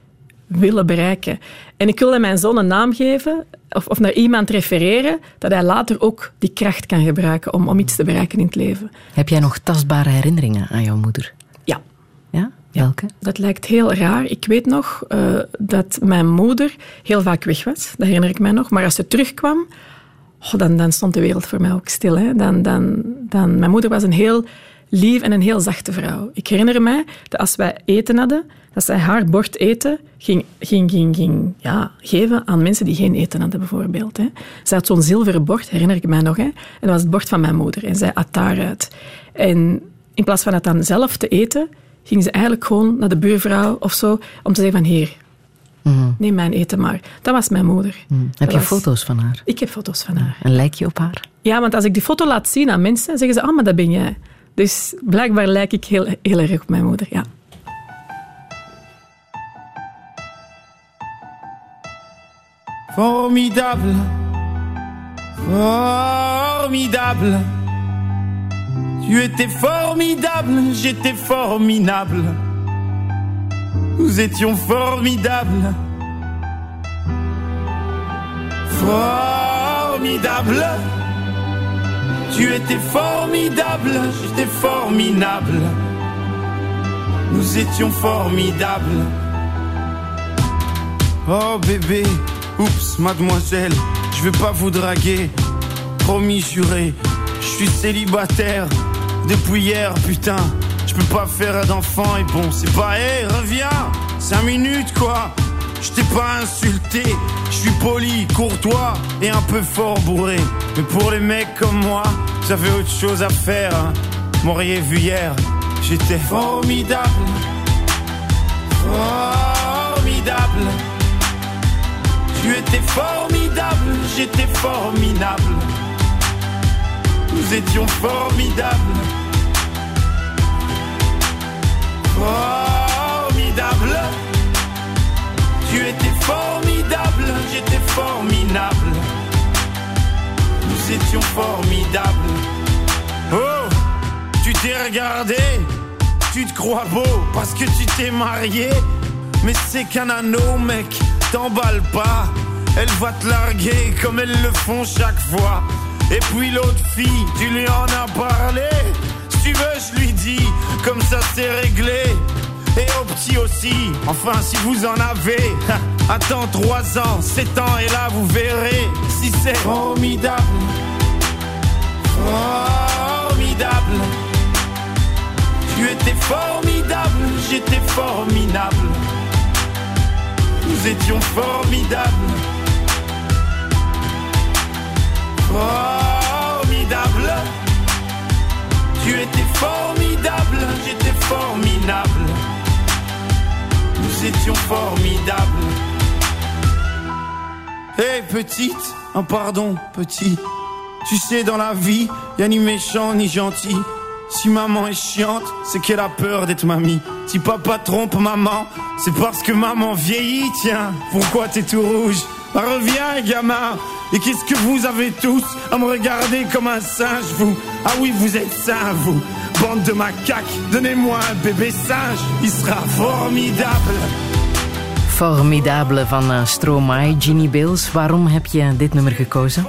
willen bereiken. En ik wilde mijn zoon een naam geven, of, of naar iemand refereren, dat hij later ook die kracht kan gebruiken om, om iets te bereiken in het leven. Heb jij nog tastbare herinneringen aan jouw moeder? Dat lijkt heel raar. Ik weet nog uh, dat mijn moeder heel vaak weg was. Dat herinner ik mij nog. Maar als ze terugkwam, oh, dan, dan stond de wereld voor mij ook stil. Hè. Dan, dan, dan, mijn moeder was een heel lief en een heel zachte vrouw. Ik herinner mij dat als wij eten hadden, dat zij haar bord eten ging, ging, ging, ging ja, geven aan mensen die geen eten hadden, bijvoorbeeld. Hè. Zij had zo'n zilveren bord, herinner ik mij nog. Hè. En dat was het bord van mijn moeder. En zij at daaruit. En in plaats van het dan zelf te eten, ging ze eigenlijk gewoon naar de buurvrouw of zo om te zeggen van hier, mm. neem mijn eten maar. Dat was mijn moeder. Mm. Heb je foto's van haar? Ik heb foto's van haar. En lijk je op haar? Ja, want als ik die foto laat zien aan mensen, zeggen ze, ah, maar dat ben jij. Dus blijkbaar lijk ik heel, heel erg op mijn moeder, ja. Formidable, formidable. Tu étais formidable, j'étais formidable. Nous étions formidables. Formidable. Tu étais formidable, j'étais formidable. Nous étions formidables. Oh bébé, oups, mademoiselle, je vais pas vous draguer. Promis juré, je suis célibataire depuis hier, putain. Je peux pas faire d'enfant et bon, c'est pas, hé, reviens, cinq minutes quoi. Je t'ai pas insulté, je suis poli, courtois et un peu fort bourré. Mais pour les mecs comme moi, j'avais autre chose à faire. Hein. M'auriez vu hier, j'étais formidable. Formidable. Tu étais formidable, j'étais formidable. Nous étions formidables. Formidable. Tu étais formidable, j'étais formidable. Nous étions formidables. Oh, tu t'es regardé, tu te crois beau parce que tu t'es marié. Mais c'est qu'un anneau, mec, t'emballe pas. Elle va te larguer comme elles le font chaque fois. Et puis l'autre fille, tu lui en as parlé. Si tu veux, je lui dis, comme ça c'est réglé. Et au petit aussi, enfin si vous en avez. Attends 3 ans, 7 ans et là vous verrez si c'est formidable. Formidable. Tu étais formidable, j'étais formidable. Nous étions formidables. Formidable. Tu étais formidable, j'étais formidable. Nous étions formidables. Hé petite, un pardon petit. Tu sais, dans la vie, y a ni méchant ni gentil. Si maman est chiante, c'est qu'elle a peur d'être mamie. Si papa trompe maman, c'est parce que maman vieillit, tiens. Pourquoi t'es tout rouge? Reviens, gamin. Et qu'est-ce que vous avez tous à me regarder comme un singe, vous Ah oui, vous êtes sains, vous. Bande de macaques, donnez-moi un bébé singe. Il sera formidable. Formidable van uh, Stromae, Ginny Bills. Waarom heb je dit nummer gekozen?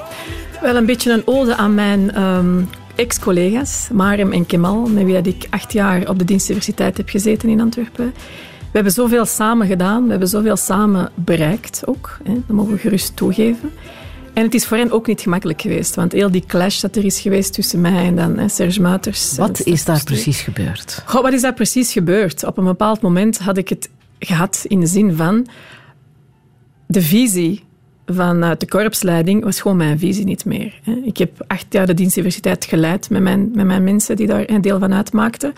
Wel een beetje een ode aan mijn um, ex-collega's, Marem en Kemal, met wie ik acht jaar op de dienstuniversiteit heb gezeten in Antwerpen. We hebben zoveel samen gedaan, we hebben zoveel samen bereikt ook. Hè. Dat mogen we gerust toegeven. En het is voor hen ook niet gemakkelijk geweest, want heel die clash dat er is geweest tussen mij en dan hè, Serge Muiters. Wat is daar precies gebeurd? Goh, wat is daar precies gebeurd? Op een bepaald moment had ik het gehad in de zin van de visie vanuit de korpsleiding was gewoon mijn visie niet meer. Ik heb acht jaar de dienstdiversiteit geleid met mijn, met mijn mensen die daar een deel van uitmaakten.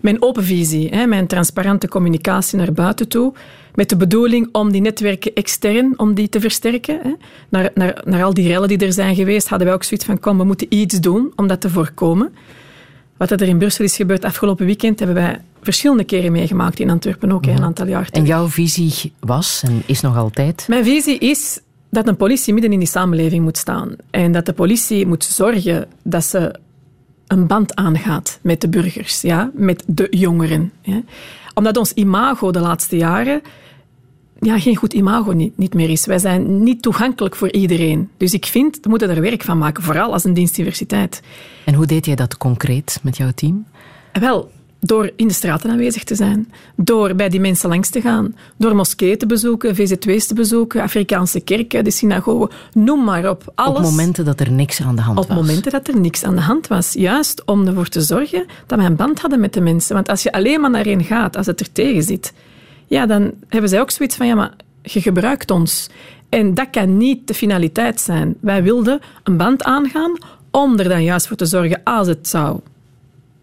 Mijn open visie, mijn transparante communicatie naar buiten toe, met de bedoeling om die netwerken extern om die te versterken. Naar, naar, naar al die rellen die er zijn geweest, hadden wij ook zoiets van kom, we moeten iets doen om dat te voorkomen. Wat er in Brussel is gebeurd afgelopen weekend, hebben wij verschillende keren meegemaakt in Antwerpen ook, een aantal jaar terug. En jouw visie was en is nog altijd? Mijn visie is dat een politie midden in die samenleving moet staan. En dat de politie moet zorgen dat ze een band aangaat met de burgers, ja? met de jongeren. Ja? Omdat ons imago de laatste jaren ja, geen goed imago niet, niet meer is. Wij zijn niet toegankelijk voor iedereen. Dus ik vind, we moeten er werk van maken, vooral als een dienstdiversiteit. En hoe deed jij dat concreet met jouw team? Wel, door in de straten aanwezig te zijn, door bij die mensen langs te gaan, door moskeeën te bezoeken, VZW's te bezoeken, Afrikaanse kerken, de synagogen, noem maar op. Alles. Op momenten dat er niks aan de hand was? Op momenten dat er niks aan de hand was. Juist om ervoor te zorgen dat we een band hadden met de mensen. Want als je alleen maar naar één gaat, als het er tegen zit, ja, dan hebben zij ook zoiets van, ja, maar je gebruikt ons. En dat kan niet de finaliteit zijn. Wij wilden een band aangaan om er dan juist voor te zorgen, als het zou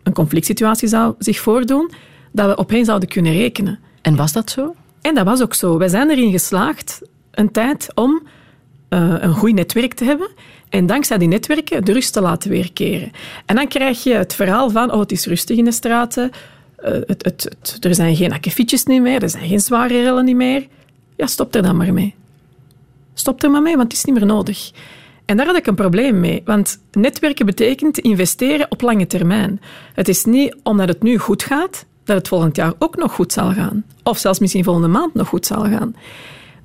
een conflict situatie zou zich voordoen, dat we op hen zouden kunnen rekenen. En was dat zo? En dat was ook zo. Wij zijn erin geslaagd een tijd om uh, een goed netwerk te hebben en dankzij die netwerken de rust te laten weerkeren. En dan krijg je het verhaal van, oh, het is rustig in de straten, uh, het, het, het, er zijn geen akkefietjes meer, er zijn geen zware rellen meer. Ja, stop er dan maar mee. Stop er maar mee, want het is niet meer nodig. En daar had ik een probleem mee, want netwerken betekent investeren op lange termijn. Het is niet omdat het nu goed gaat, dat het volgend jaar ook nog goed zal gaan. Of zelfs misschien volgende maand nog goed zal gaan.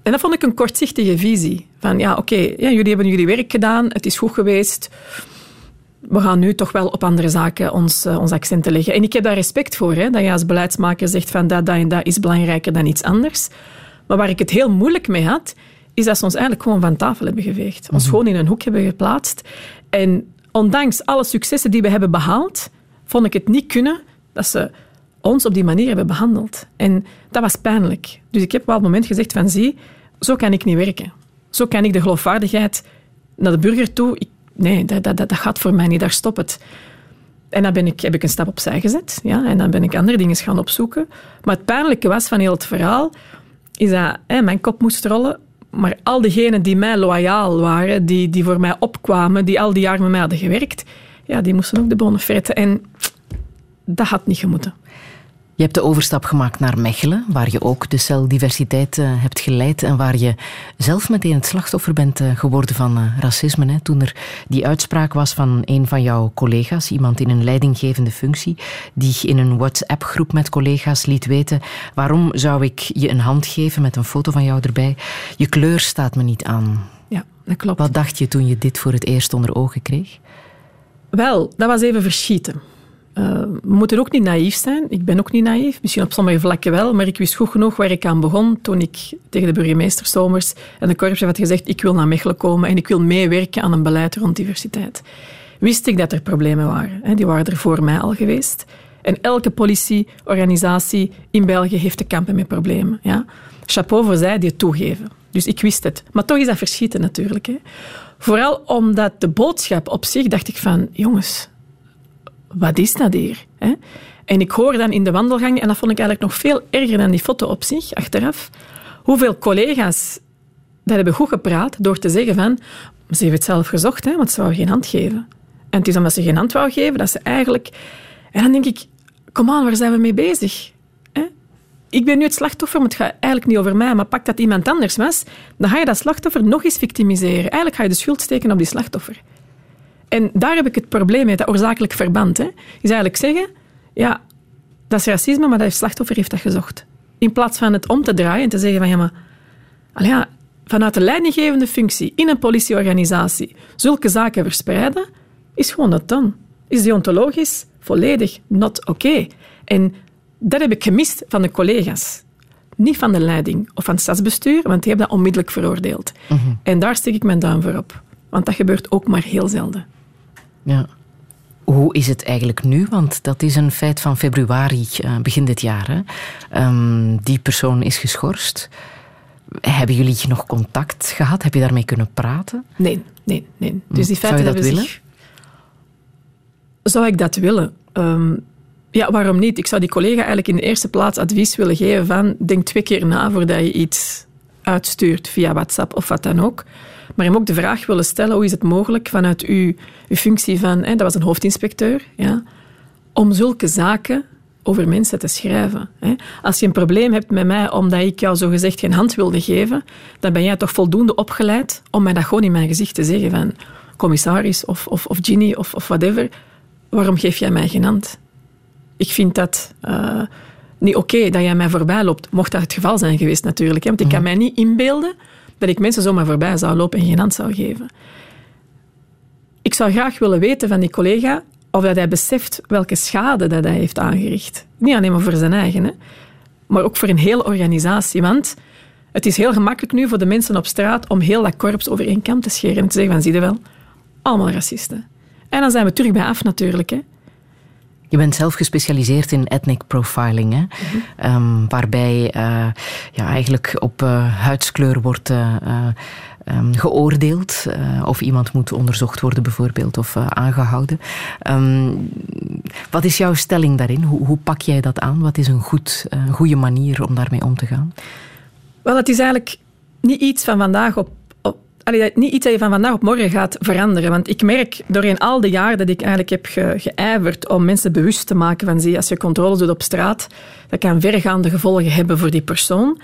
En dat vond ik een kortzichtige visie. Van ja, oké, ja, jullie hebben jullie werk gedaan, het is goed geweest. We gaan nu toch wel op andere zaken ons, uh, ons accenten leggen. En ik heb daar respect voor, hè, dat je als beleidsmaker zegt van dat, dat en dat is belangrijker dan iets anders. Maar waar ik het heel moeilijk mee had, is dat ze ons eigenlijk gewoon van tafel hebben geveegd. Ons mhm. gewoon in een hoek hebben geplaatst. En ondanks alle successen die we hebben behaald, vond ik het niet kunnen dat ze ons op die manier hebben behandeld. En dat was pijnlijk. Dus ik heb op een moment gezegd van zie, zo kan ik niet werken. Zo kan ik de geloofwaardigheid naar de burger toe... Ik, nee, dat, dat, dat gaat voor mij niet, daar stop het. En dan ben ik, heb ik een stap opzij gezet. Ja, en dan ben ik andere dingen gaan opzoeken. Maar het pijnlijke was van heel het verhaal, is dat hè, mijn kop moest rollen maar al diegenen die mij loyaal waren, die, die voor mij opkwamen, die al die jaren met mij hadden gewerkt, ja, die moesten ook de bonen fretten. En dat had niet gemoeten. Je hebt de overstap gemaakt naar Mechelen, waar je ook de celdiversiteit uh, hebt geleid en waar je zelf meteen het slachtoffer bent uh, geworden van uh, racisme. Hè, toen er die uitspraak was van een van jouw collega's, iemand in een leidinggevende functie, die in een WhatsApp-groep met collega's liet weten waarom zou ik je een hand geven met een foto van jou erbij. Je kleur staat me niet aan. Ja, dat klopt. Wat dacht je toen je dit voor het eerst onder ogen kreeg? Wel, dat was even verschieten. We moeten ook niet naïef zijn. Ik ben ook niet naïef. Misschien op sommige vlakken wel. Maar ik wist goed genoeg waar ik aan begon toen ik tegen de burgemeester Somers en de korpschef had gezegd ik wil naar Mechelen komen en ik wil meewerken aan een beleid rond diversiteit. Wist ik dat er problemen waren. Die waren er voor mij al geweest. En elke politieorganisatie in België heeft te kampen met problemen. Ja? Chapeau voor zij die het toegeven. Dus ik wist het. Maar toch is dat verschieten natuurlijk. Hè? Vooral omdat de boodschap op zich dacht ik van, jongens, wat is dat hier? Hè? En ik hoor dan in de wandelgang, en dat vond ik eigenlijk nog veel erger dan die foto op zich, achteraf, hoeveel collega's dat hebben goed gepraat door te zeggen van... Ze heeft het zelf gezocht, hè, want ze wou geen hand geven. En het is omdat ze geen hand wou geven dat ze eigenlijk... En dan denk ik, kom aan, waar zijn we mee bezig? Hè? Ik ben nu het slachtoffer, maar het gaat eigenlijk niet over mij. Maar pak dat iemand anders was, dan ga je dat slachtoffer nog eens victimiseren. Eigenlijk ga je de schuld steken op die slachtoffer. En daar heb ik het probleem mee, dat oorzakelijk verband. Hè. Is eigenlijk zeggen, ja, dat is racisme, maar dat slachtoffer heeft dat gezocht. In plaats van het om te draaien en te zeggen van, ja, maar... ja, vanuit de leidinggevende functie in een politieorganisatie zulke zaken verspreiden, is gewoon dat dan. Is deontologisch volledig not oké. En dat heb ik gemist van de collega's. Niet van de leiding of van het stadsbestuur, want die hebben dat onmiddellijk veroordeeld. Mhm. En daar steek ik mijn duim voor op. Want dat gebeurt ook maar heel zelden. Ja. Hoe is het eigenlijk nu? Want dat is een feit van februari, eh, begin dit jaar. Hè? Ehm, die persoon is geschorst. Hebben jullie nog contact gehad? Heb je daarmee kunnen praten? Nee, nee, nee. Dus die feiten Zou je dat willen? Zich... Zou ik dat willen? Ehm, ja, waarom niet? Ik zou die collega eigenlijk in de eerste plaats advies willen geven van denk twee keer na voordat je iets uitstuurt via WhatsApp of wat dan ook. Maar hem ook de vraag willen stellen, hoe is het mogelijk vanuit uw, uw functie van, hè, dat was een hoofdinspecteur, ja, om zulke zaken over mensen te schrijven. Hè. Als je een probleem hebt met mij omdat ik jou zogezegd geen hand wilde geven, dan ben jij toch voldoende opgeleid om mij dat gewoon in mijn gezicht te zeggen van commissaris of, of, of Ginny of, of whatever, waarom geef jij mij geen hand? Ik vind dat uh, niet oké dat jij mij voorbij loopt, mocht dat het geval zijn geweest natuurlijk. Hè, want ik kan mhm. mij niet inbeelden dat ik mensen zomaar voorbij zou lopen en geen hand zou geven. Ik zou graag willen weten van die collega of dat hij beseft welke schade dat hij heeft aangericht. Niet alleen maar voor zijn eigen, hè, maar ook voor een hele organisatie. Want het is heel gemakkelijk nu voor de mensen op straat om heel dat korps over één kam te scheren en te zeggen van, zie je wel, allemaal racisten. En dan zijn we terug bij af natuurlijk. Hè. Je bent zelf gespecialiseerd in ethnic profiling, hè? Mhm. Ehm, waarbij uh, ja, eigenlijk op uh, huidskleur wordt uh, um, geoordeeld. of iemand moet onderzocht worden, bijvoorbeeld, of aangehouden. Um, wat is jouw stelling daarin? Hoe, hoe, pak jij dat aan? Wat is een goed, goede manier om daarmee om te gaan? Wel, het is eigenlijk niet iets van vandaag op allee, niet iets dat je van vandaag op morgen gaat veranderen. Want ik merk doorheen al de jaren dat ik eigenlijk heb ge, geijverd om mensen bewust te maken van zie, als je controles doet op straat, dat kan vergaande gevolgen hebben voor die persoon.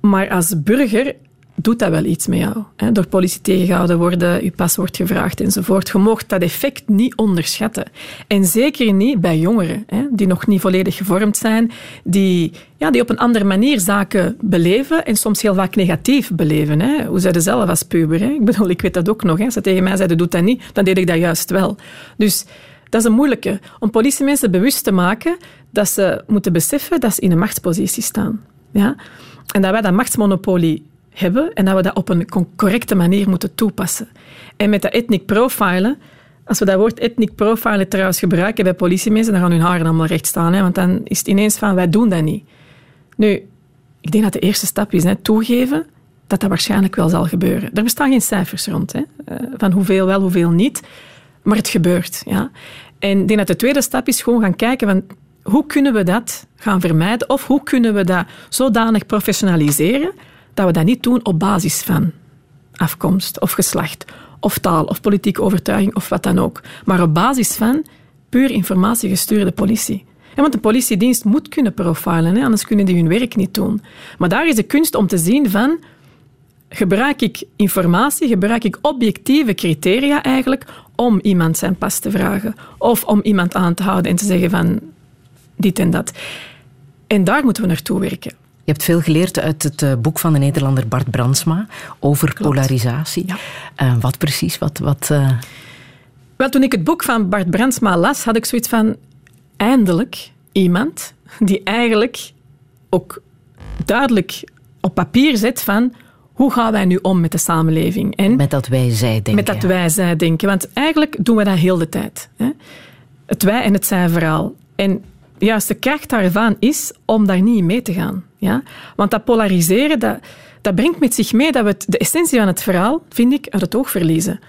Maar als burger doet dat wel iets met jou. Hè? Door politie tegengehouden worden, je paswoord gevraagd enzovoort. Je mag dat effect niet onderschatten. En zeker niet bij jongeren, hè? die nog niet volledig gevormd zijn, die, ja, die op een andere manier zaken beleven en soms heel vaak negatief beleven. Hè? Hoe zij zelf als puber? Hè? Ik bedoel, ik weet dat ook nog. Hè? Als ze tegen mij zeiden, doe dat niet, dan deed ik dat juist wel. Dus dat is een moeilijke. Om politiemensen bewust te maken dat ze moeten beseffen dat ze in een machtspositie staan. Ja? En dat wij dat machtsmonopolie hebben en dat we dat op een correcte manier moeten toepassen. En met dat ethnic profilen, als we dat woord ethnic profilen gebruiken bij politiemensen, dan gaan hun haren allemaal recht staan. Hè, want dan is het ineens van, wij doen dat niet. Nu, ik denk dat de eerste stap is hè, toegeven dat dat waarschijnlijk wel zal gebeuren. Er bestaan geen cijfers rond, hè, eh, van hoeveel wel, hoeveel niet. Maar het gebeurt. Ja. En ik denk dat de tweede stap is gewoon gaan kijken van hoe kunnen we dat gaan vermijden of hoe kunnen we dat zodanig professionaliseren dat we dat niet doen op basis van afkomst of geslacht of taal of politieke overtuiging of wat dan ook, maar op basis van puur informatiegestuurde politie. want de politiedienst moet kunnen profilen, hè, anders kunnen die hun werk niet doen. Maar daar is de kunst om te zien van gebruik ik informatie, gebruik ik objectieve criteria eigenlijk om iemand zijn pas te vragen of om iemand aan te houden en te zeggen van dit en dat. En daar moeten we naartoe werken. Je hebt veel geleerd uit het eh, boek van de Nederlander Bart Brandsma over polarisatie. Ja. Uh, wat precies? Wat, wat, uh... Wel, toen ik het boek van Bart Brandsma las, had ik zoiets van... Eindelijk iemand die eigenlijk ook duidelijk op papier zet van hoe gaan wij nu om met de samenleving? En met dat wij-zij-denken. Met dat wij-zij-denken. Want eigenlijk doen we dat heel de tijd. Hè? Het wij- en het zij-verhaal. En juist de kracht daarvan is om daar niet mee te gaan. Ja? Want dat polariseren, dat, dat brengt met zich mee dat we de essentie van het verhaal, vind ik, uit het oog verliezen.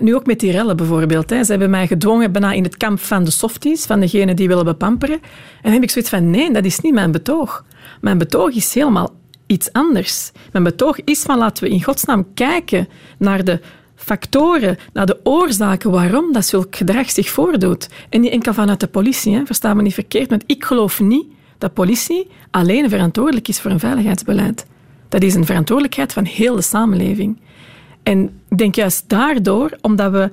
nu ook met die rellen bijvoorbeeld. Ze hebben mij gedwongen bijna in het kamp van de softies, van degenen die willen bepamperen. En dan heb ik zoiets van, nee, dat is niet mijn betoog. Mijn betoog is helemaal iets anders. Mijn betoog is van laten we in godsnaam kijken naar de factoren, naar de oorzaken waarom dat zulk gedrag zich voordoet. En niet enkel vanuit de politie, hè. versta me niet verkeerd, want ik geloof niet dat politie alleen verantwoordelijk is voor een veiligheidsbeleid. Dat is een verantwoordelijkheid van heel de samenleving. En ik denk juist daardoor, omdat we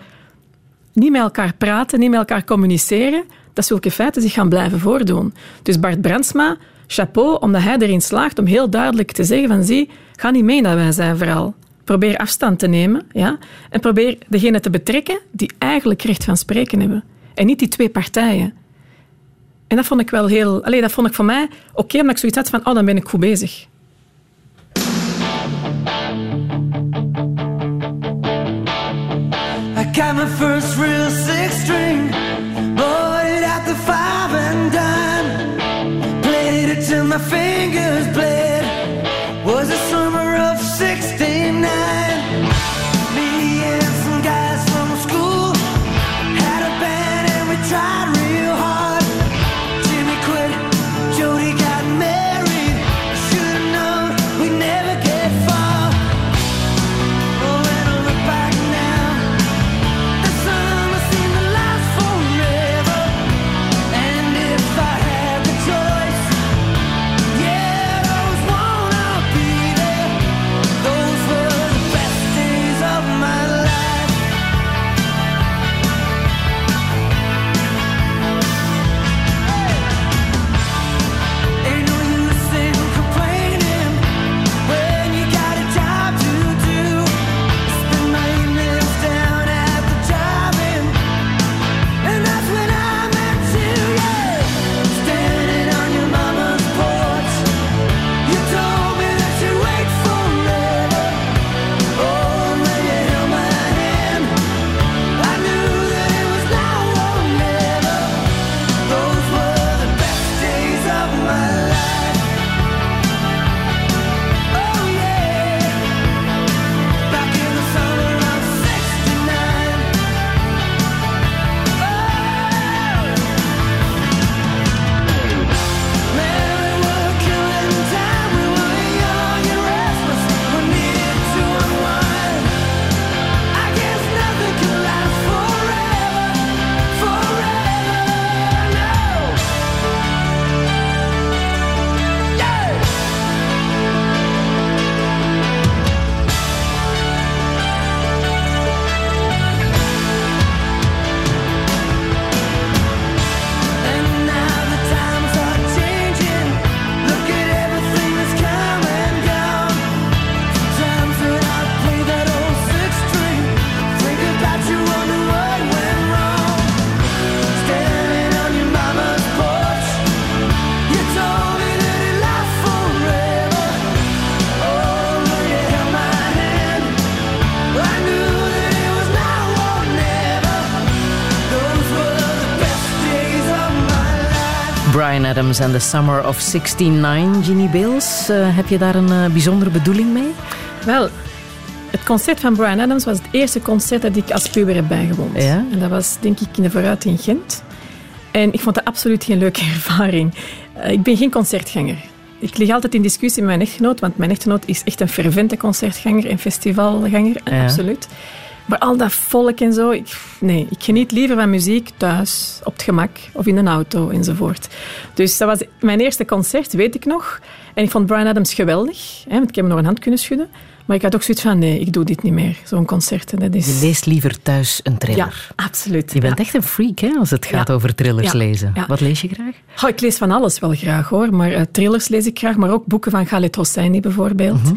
niet met elkaar praten, niet met elkaar communiceren, dat zulke feiten zich gaan blijven voordoen. Dus Bart Brandsma, chapeau, omdat hij erin slaagt om heel duidelijk te zeggen van zie, ga niet mee naar wij zijn vooral. Probeer afstand te nemen ja? en probeer degene te betrekken die eigenlijk recht van spreken hebben. En niet die twee partijen. En dat vond ik wel heel... Allee, dat vond ik voor mij oké, omdat ik zoiets had van oh, dan ben ik goed bezig. I got my first real six string, Adams en The Summer of 69, Ginny Bales. eh, heb je daar een eh, bijzondere bedoeling mee? Wel, het concert van Brian Adams was het eerste concert dat ik als puber heb bijgewoond. Ja? En dat was denk ik in de Vooruit in Gent. En ik vond dat absoluut geen leuke ervaring. Eh, ik ben geen concertganger. Ik lig altijd in discussie met mijn echtgenoot, want mijn echtgenoot is echt een fervente concertganger en festivalganger, Ja. absoluut. Maar al dat volk en zo, ik, nee, ik geniet liever van muziek thuis, op het gemak of in een auto enzovoort. Dus dat was mijn eerste concert, weet ik nog. En ik vond Brian Adams geweldig, hè, want ik heb hem nog een hand kunnen schudden. Maar ik had ook zoiets van, nee, ik doe dit niet meer, zo'n concert. Dat is... Je leest liever thuis een Ja, thriller. absoluut. Je bent ja. echt een freak hè, als het gaat Ja. over thrillers Ja. lezen. Ja. Wat lees je graag? Oh, ik lees van alles wel graag hoor, maar eh, thrillers lees ik graag, maar ook boeken van Khaled Hosseini bijvoorbeeld. Mhm.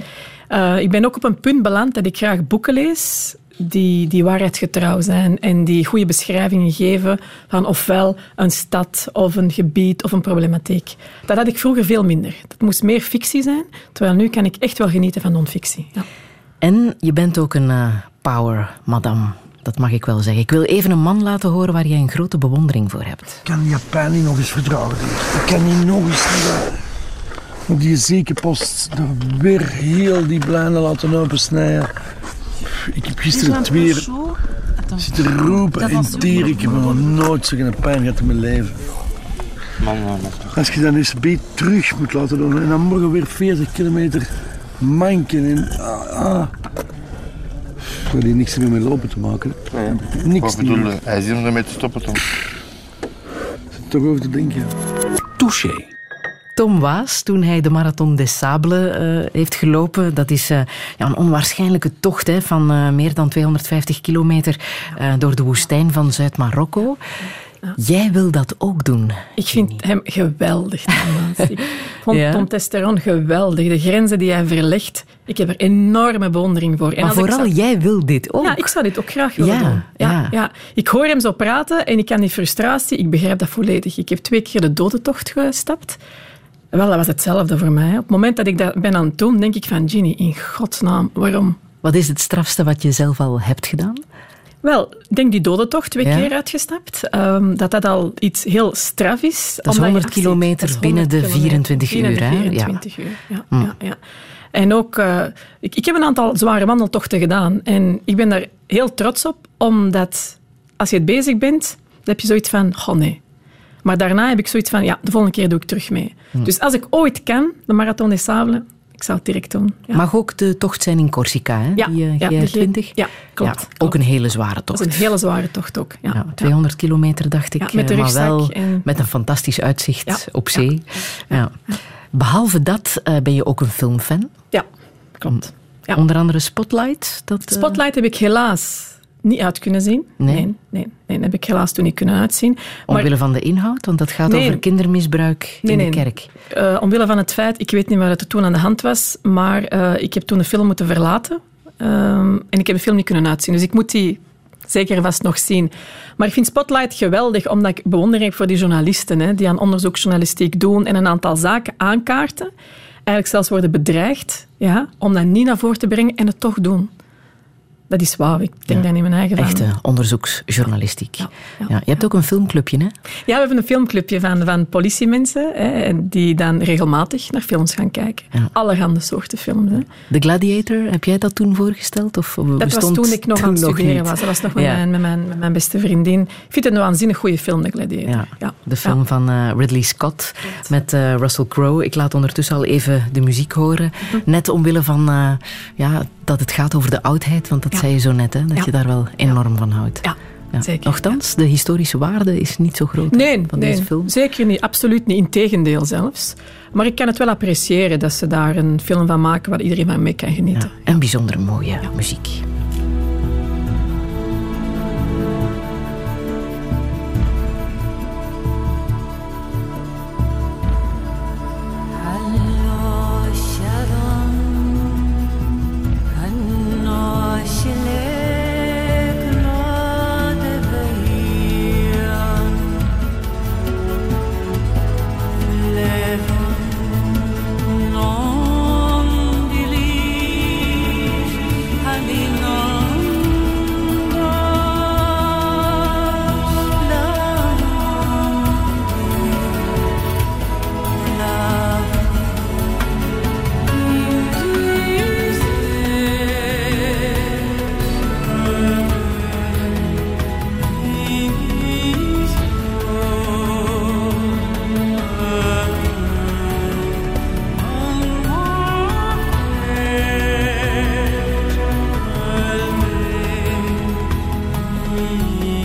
Eh, ik ben ook op een punt beland dat ik graag boeken lees die, die waarheidsgetrouw zijn en die goede beschrijvingen geven van ofwel een stad of een gebied of een problematiek. Dat had ik vroeger veel minder. Het moest meer fictie zijn, terwijl nu kan ik echt wel genieten van non-fictie. Ja. En je bent ook een eh, power madame. Dat mag ik wel zeggen. Ik wil even een man laten horen waar jij een grote bewondering voor hebt. Ik kan die pijn niet nog eens verdragen. Ik kan die nog eens niet... Op die ziekenpost er weer heel die blijnen laten opensnijden. Ik heb gisteren twee zitten roepen en tieren. Ik heb nog nooit zo'n pijn gehad in mijn leven. Man, man, man. Als je dan eens een beetje terug moet laten doen en dan morgen weer 40 kilometer manken en ah, ah. Dat heeft niks meer met lopen te maken. hè. Niks Wat? Hij is hier om ermee te stoppen, Tom. Toch over te denken. Touché. Tom Waas, toen hij de Marathon des Sables eh, heeft gelopen. Dat is eh, ja, een onwaarschijnlijke tocht hè, van eh, meer dan 250 kilometer door de woestijn van Zuid-Marokko. Jij wil dat ook doen. Ik vind hem geweldig. Ik vond Ja? Tom Testeron geweldig. De grenzen die hij verlegt, ik heb er enorme bewondering voor. En Maar vooral zou- jij wil dit ook. Ja, ik zou dit ook graag willen Ja, doen. Ja, ja. ja. Ik hoor hem zo praten en ik kan die frustratie, ik begrijp dat volledig. Ik heb twee keer de dodentocht gestapt. Wel, dat was hetzelfde voor mij. Op het moment dat ik dat ben aan het doen, denk ik van Ginny, in godsnaam, waarom? Wat is het strafste wat je zelf al hebt gedaan? Wel, ik denk die dodentocht twee Ja. keer uitgestapt. ehm, dat dat al iets heel straf is. Dat is omdat je 100 afziet. kilometer binnen de 100 24 binnen uur, de hè? Ja. 24 uur, ja. ja, ja. En ook, eh, ik, ik heb een aantal zware wandeltochten gedaan. En ik ben daar heel trots op, omdat als je het bezig bent, dan heb je zoiets van, oh nee. Maar daarna heb ik zoiets van, ja, de volgende keer doe ik terug mee. Dus als ik ooit kan, de Marathon des Sables, ik zou het direct doen. Ja. Mag ook de tocht zijn in Corsica, hè? Ja, die eh, ja, de G- GR20? ja, klopt, Ook een hele zware tocht. Dat is een hele zware tocht ook. Ja. Ja, 200 kilometer, dacht ik. Met eh, maar wel en- met een fantastisch uitzicht op zee. Ja. Behalve dat eh, ben je ook een filmfan. Ja, klopt. Ja. Onder andere Spotlight. Dat, Spotlight heb ik helaas niet uit kunnen zien. Nee? nee, nee, nee, heb ik helaas toen niet kunnen uitzien. Maar Omwille van de inhoud, want dat gaat Nee. over kindermisbruik Nee, in de kerk. eh, omwille van het feit, ik weet niet wat er toen aan de hand was, maar eh, ik heb toen de film moeten verlaten. Ehm, en ik heb de film niet kunnen uitzien. Dus ik moet die zeker vast nog zien. Maar ik vind Spotlight geweldig, omdat ik bewondering heb voor die journalisten, hè, die aan onderzoeksjournalistiek doen en een aantal zaken aankaarten. Eigenlijk zelfs worden bedreigd ja, om dat niet naar voren te brengen en het toch doen. Dat is wauw. Ik denk daar niet mijn eigen van. Echte onderzoeksjournalistiek. Ja, ja, je hebt ook een filmclubje, hè? Ja, we hebben een filmclubje van, van politiemensen hè, en die dan regelmatig naar films gaan kijken. Allerhande soorten films. Hè. The Gladiator, heb jij dat toen voorgesteld? Of Dat was toen ik nog aan het studeren niet? was. Dat was nog met, mijn, met, mijn, met mijn beste vriendin. Ik vind het een waanzinnig goede film, The Gladiator. Ja, de film van eh, Ridley Scott met eh, Russell Crowe. Ik laat ondertussen al even de muziek horen. Mhm. Net omwille van eh, ja, dat het gaat over de oudheid, want dat Ja. zei je zo net, hè, dat Ja. je daar wel enorm van houdt. Ja, zeker. Nochtans, de historische waarde is niet zo groot Nee, van nee deze film. zeker niet. Absoluut niet. Integendeel zelfs. Maar ik kan het wel appreciëren dat ze daar een film van maken waar iedereen van mee kan genieten. En bijzonder mooie muziek.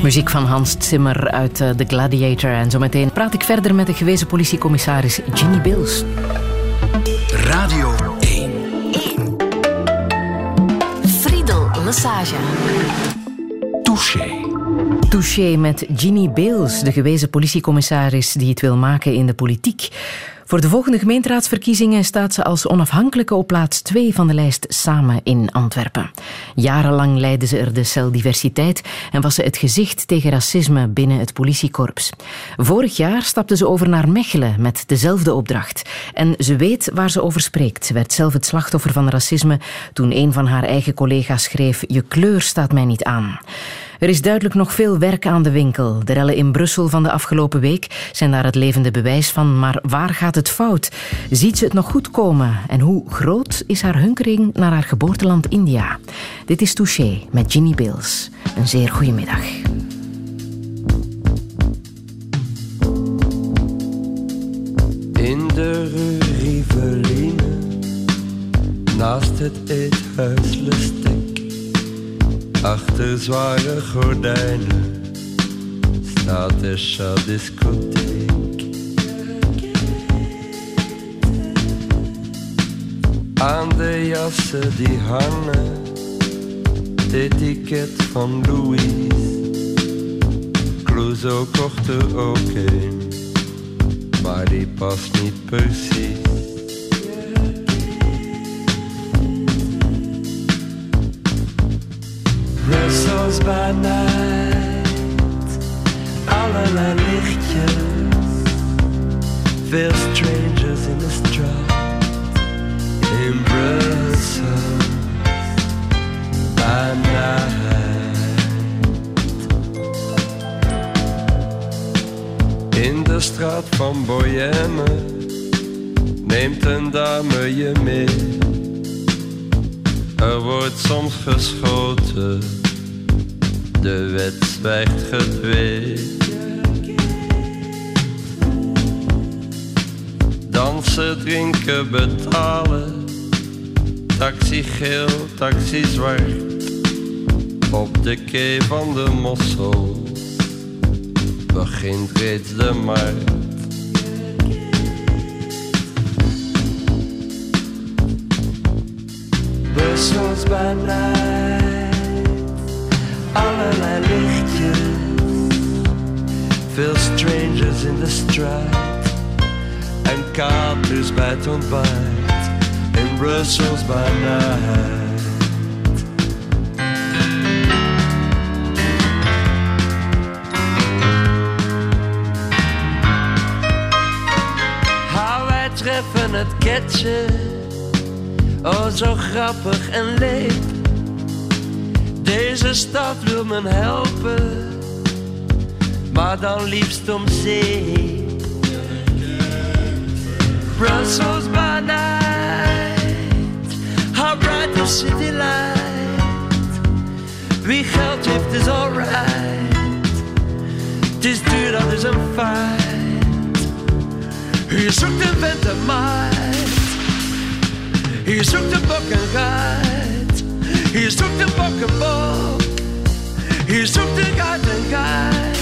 Muziek van Hans Zimmer uit eh, The Gladiator. En zometeen praat ik verder met de gewezen politiecommissaris Ginny Bills. Radio 1. Friedel Lesage. Touché. Touché met Ginny Beels, de gewezen politiecommissaris die het wil maken in de politiek. Voor de volgende gemeenteraadsverkiezingen staat ze als onafhankelijke op plaats 2 van de lijst Samen in Antwerpen. Jarenlang leidde ze er de cel diversiteit en was ze het gezicht tegen racisme binnen het politiekorps. Vorig jaar stapte ze over naar Mechelen met dezelfde opdracht. En ze weet waar ze over spreekt. Ze werd zelf het slachtoffer van racisme toen een van haar eigen collega's schreef: Je kleur staat mij niet aan. Er is duidelijk nog veel werk aan de winkel. De rellen in Brussel van de afgelopen week zijn daar het levende bewijs van. Maar waar gaat het fout? Ziet ze het nog goed komen? En hoe groot is haar hunkering naar haar geboorteland India? Dit is Touché met Ginny Bills. Een zeer goede middag. In de Riveline, naast het eethuis Achter zware gordijnen staat de discotheek. Aan de jassen die hangen, het etiket van Louis. Clouseau kocht er ook een, maar die past niet precies. Night, allerlei lichtjes, veel strangers in the straat. In Brussels by. In de straat van Boyenne neemt een dame je mee. Er wordt soms geschoten, de wet zwijgt gedwee. Dansen, drinken, betalen, taxi geel, taxi zwart. Op de kee van de mossel begint reeds de markt. By night, allerlei lichtjes, veel strangers in de straat en katers bij het ontbijt in Brussels by night. Treffen het ketje, oh zo grappig en leep. Deze stad wil me helpen, maar dan liefst om zee. Brussels by night, how bright the city light. Wie geld heeft is alright, het is duur dat is een feit. Je zoekt een vent en meid. Je zoekt een bok en geit. Je zoekt een bok en bok. Je zoekt een geit en geit.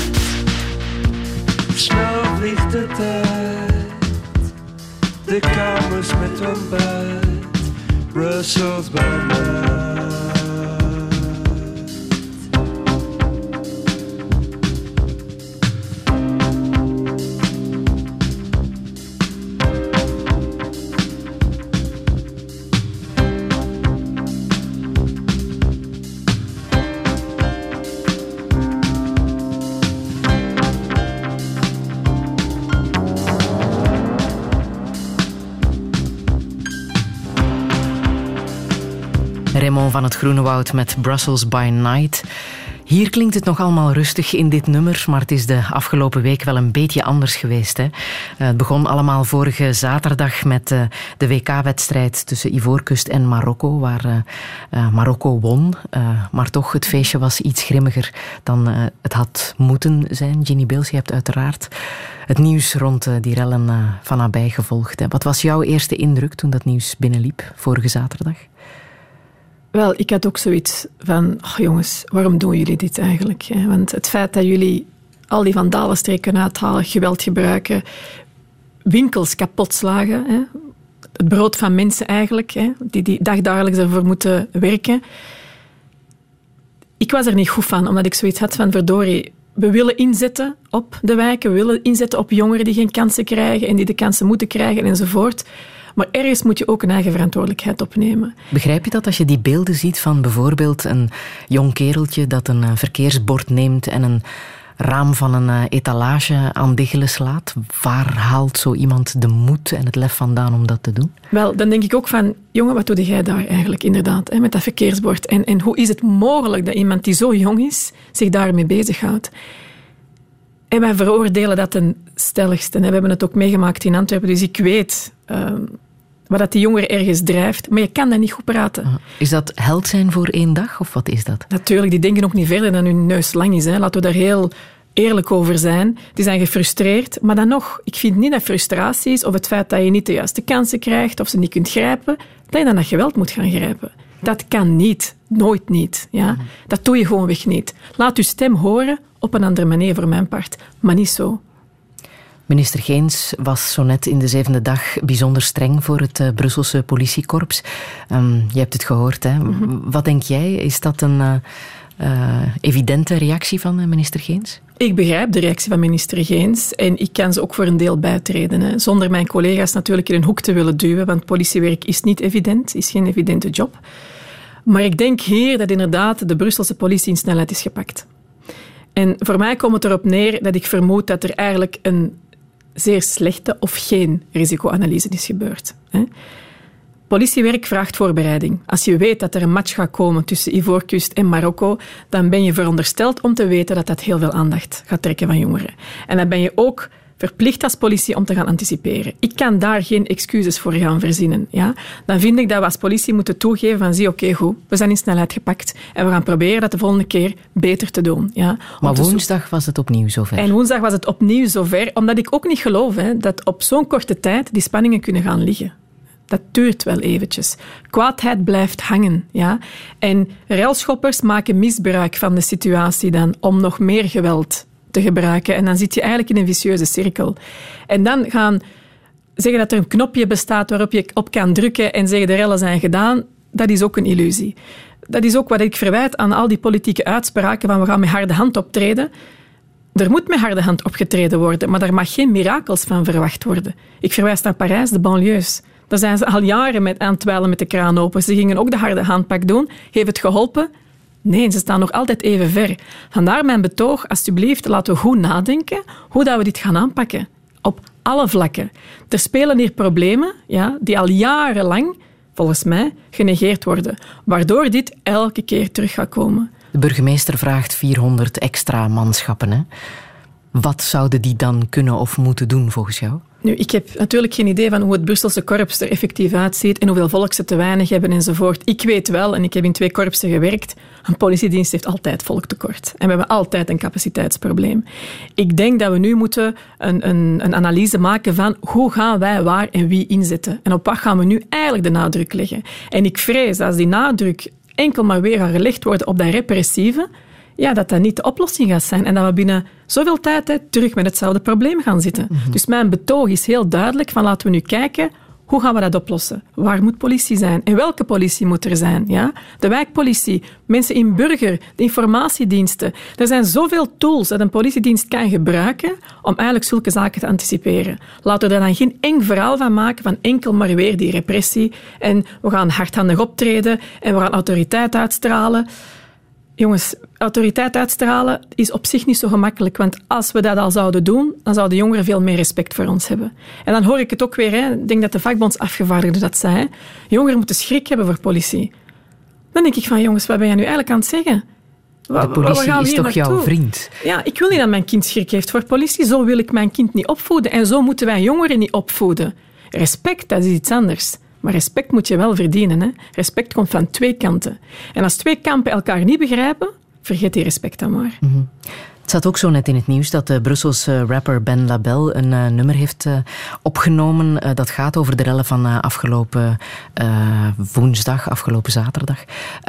Snel vliegt de tijd. De kamers met ontbijt. Brussels bij mij. Van het Groene Woud met Brussels by Night. Hier klinkt het nog allemaal rustig in dit nummer, maar het is de afgelopen week wel een beetje anders geweest. Hè? Eh, Het begon allemaal vorige zaterdag met eh, de WK-wedstrijd tussen Ivoorkust en Marokko, waar eh, Marokko won. Maar toch, het feestje was iets grimmiger dan het had moeten zijn. Ginny Beels, je hebt uiteraard het nieuws rond die rellen van nabij gevolgd. Wat was jouw eerste indruk toen dat nieuws binnenliep vorige zaterdag? Wel, ik had ook zoiets van, oh jongens, waarom doen jullie dit eigenlijk? Want het feit dat jullie al die vandalenstreken uithalen, geweld gebruiken, winkels kapot slagen, het brood van mensen eigenlijk, die, die dagdagelijks ervoor moeten werken. Ik was er niet goed van, omdat ik zoiets had van, verdorie, we willen inzetten op de wijken, we willen inzetten op jongeren die geen kansen krijgen en die de kansen moeten krijgen enzovoort. Maar ergens moet je ook een eigen verantwoordelijkheid opnemen. Begrijp je dat als je die beelden ziet van bijvoorbeeld een jong kereltje dat een eh, verkeersbord neemt en een raam van een eh, etalage aan diggelen slaat? Waar haalt zo iemand de moed en het lef vandaan om dat te doen? Wel, dan denk ik ook van, jongen, wat doe jij daar eigenlijk inderdaad, hè, met dat verkeersbord? En, en hoe is het mogelijk dat iemand die zo jong is, zich daarmee bezighoudt? En wij veroordelen dat ten stelligste. We hebben het ook meegemaakt in Antwerpen, dus ik weet ehm, wat dat die jongeren ergens drijft. Maar je kan dat niet goed praten. Is dat held zijn voor één dag of wat is dat? Natuurlijk, die denken ook niet verder dan hun neus lang is. Hè. Laten we daar heel eerlijk over zijn. Die zijn gefrustreerd. Maar dan nog, ik vind niet dat frustraties of het feit dat je niet de juiste kansen krijgt of ze niet kunt grijpen, dat je dan dat geweld moet gaan grijpen. Dat kan niet. Nooit niet. Ja? Dat doe je gewoonweg niet. Laat uw stem horen op een andere manier voor mijn part. Maar niet zo. Minister Geens was zo net in de zevende dag bijzonder streng voor het uh, Brusselse politiekorps. Um, je hebt het gehoord, hè? Wat denk jij? Is dat een uh, uh, evidente reactie van minister Geens? Ik begrijp de reactie van minister Geens en ik kan ze ook voor een deel bijtreden. Hè. Zonder mijn collega's natuurlijk in een hoek te willen duwen, want politiewerk is niet evident, is geen evidente job. Maar ik denk hier dat inderdaad de Brusselse politie in snelheid is gepakt. En voor mij komt het erop neer dat ik vermoed dat er eigenlijk een zeer slechte of geen risicoanalyse is gebeurd. Hè. Politiewerk vraagt voorbereiding. Als je weet dat er een match gaat komen tussen Ivoorkust en Marokko, dan ben je verondersteld om te weten dat dat heel veel aandacht gaat trekken van jongeren. En dan ben je ook verplicht als politie om te gaan anticiperen. Ik kan daar geen excuses voor gaan verzinnen. Ja? Dan vind ik dat we als politie moeten toegeven van zie, oké, goed, we zijn in snelheid gepakt en we gaan proberen dat de volgende keer beter te doen. Ja? Maar woensdag was het opnieuw zover. En woensdag was het opnieuw zover, omdat ik ook niet geloof hè, dat op zo'n korte tijd die spanningen kunnen gaan liggen dat duurt wel eventjes. Kwaadheid blijft hangen. Ja? En railschoppers maken misbruik van de situatie dan om nog meer geweld te gebruiken. En dan zit je eigenlijk in een vicieuze cirkel. En dan gaan zeggen dat er een knopje bestaat waarop je op kan drukken en zeggen de rellen zijn gedaan, dat is ook een illusie. Dat is ook wat ik verwijt aan al die politieke uitspraken van we gaan met harde hand optreden. Er moet met harde hand opgetreden worden, maar daar mag geen mirakels van verwacht worden. Ik verwijs naar Parijs, de banlieues. Daar zijn ze al jaren met aan het met de kraan open. Ze gingen ook de harde handpak doen. Heeft het geholpen? Nee, ze staan nog altijd even ver. Vandaar mijn betoog, alsjeblieft, laten we goed nadenken hoe dat we dit gaan aanpakken. Op alle vlakken. Er spelen hier problemen ja, die al jarenlang, volgens mij, genegeerd worden. Waardoor dit elke keer terug gaat komen. De burgemeester vraagt 400 extra manschappen. Hè? Wat zouden die dan kunnen of moeten doen volgens jou? Nu, ik heb natuurlijk geen idee van hoe het Brusselse korps er effectief uitziet en hoeveel volk ze te weinig hebben enzovoort. Ik weet wel, en ik heb in twee korpsen gewerkt, een politiedienst heeft altijd volktekort. En we hebben altijd een capaciteitsprobleem. Ik denk dat we nu moeten een, een, een analyse maken van hoe gaan wij waar en wie inzetten. En op wat gaan we nu eigenlijk de nadruk leggen. En ik vrees dat als die nadruk enkel maar weer gaat gelegd worden op dat repressieve, ja, dat dat niet de oplossing gaat zijn. En dat we binnen zoveel tijd hè, terug met hetzelfde probleem gaan zitten. Mhm. Dus mijn betoog is heel duidelijk van laten we nu kijken hoe gaan we dat oplossen? Waar moet politie zijn? En welke politie moet er zijn? Ja? De wijkpolitie, mensen in burger, de informatiediensten. Er zijn zoveel tools dat een politiedienst kan gebruiken om eigenlijk zulke zaken te anticiperen. Laten we er dan geen eng verhaal van maken van enkel maar weer die repressie. En we gaan hardhandig optreden en we gaan autoriteit uitstralen. Jongens, autoriteit uitstralen is op zich niet zo gemakkelijk. Want als we dat al zouden doen, dan zouden jongeren veel meer respect voor ons hebben. En dan hoor ik het ook weer. Hè. Ik denk dat de vakbondsafgevaardigde dat zei. Hè. Jongeren moeten schrik hebben voor politie. Dan denk ik van, jongens, wat ben je nu eigenlijk aan het zeggen? De politie is toch jouw vriend? Ja, ik wil niet dat mijn kind schrik heeft voor politie. Zo wil ik mijn kind niet opvoeden. En zo moeten wij jongeren niet opvoeden. Respect, dat is iets anders. Maar respect moet je wel verdienen. Hè? Respect komt van twee kanten. En als twee kampen elkaar niet begrijpen, vergeet die respect dan maar. Mhm. Het zat ook zo net in het nieuws dat de Brusselse rapper Ben Label een uh, nummer heeft uh, opgenomen. Uh, dat gaat over de rellen van afgelopen woensdag, afgelopen zaterdag.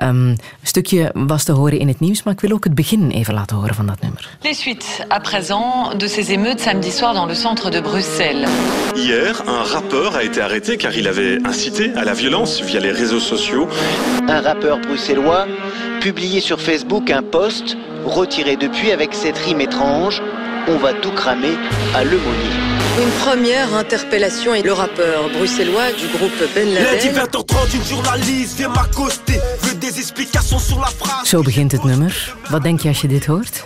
Um, een stukje was te horen in het nieuws, maar ik wil ook het begin even laten horen van dat nummer. Les suites à présent de ces émeutes samedi soir dans le centre de Bruxelles. Hier, un rappeur a été arrêté car il avait incité à la violence via les réseaux sociaux. Un rappeur bruxellois publié sur Facebook un post retiré depuis avec cette rime étrange On va tout cramer à Lemonie. Une première interpellation et le rappeur bruxellois du groupe Ben Laden. Lundi 20h30, une journaliste vient m'accoster. Veut des explications sur la phrase. Zo begint het nummer. Wat denk je als je dit hoort?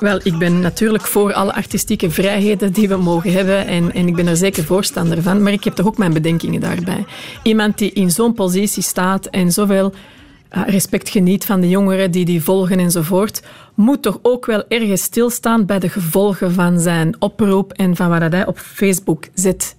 Wel, ik ben natuurlijk voor alle artistieke vrijheden die we mogen hebben en, en ik ben er zeker voorstander van, maar ik heb toch ook mijn bedenkingen daarbij. Iemand die in zo'n positie staat en zoveel respect geniet van de jongeren die die volgen enzovoort, moet toch ook wel ergens stilstaan bij de gevolgen van zijn oproep en van wat hij op Facebook zet.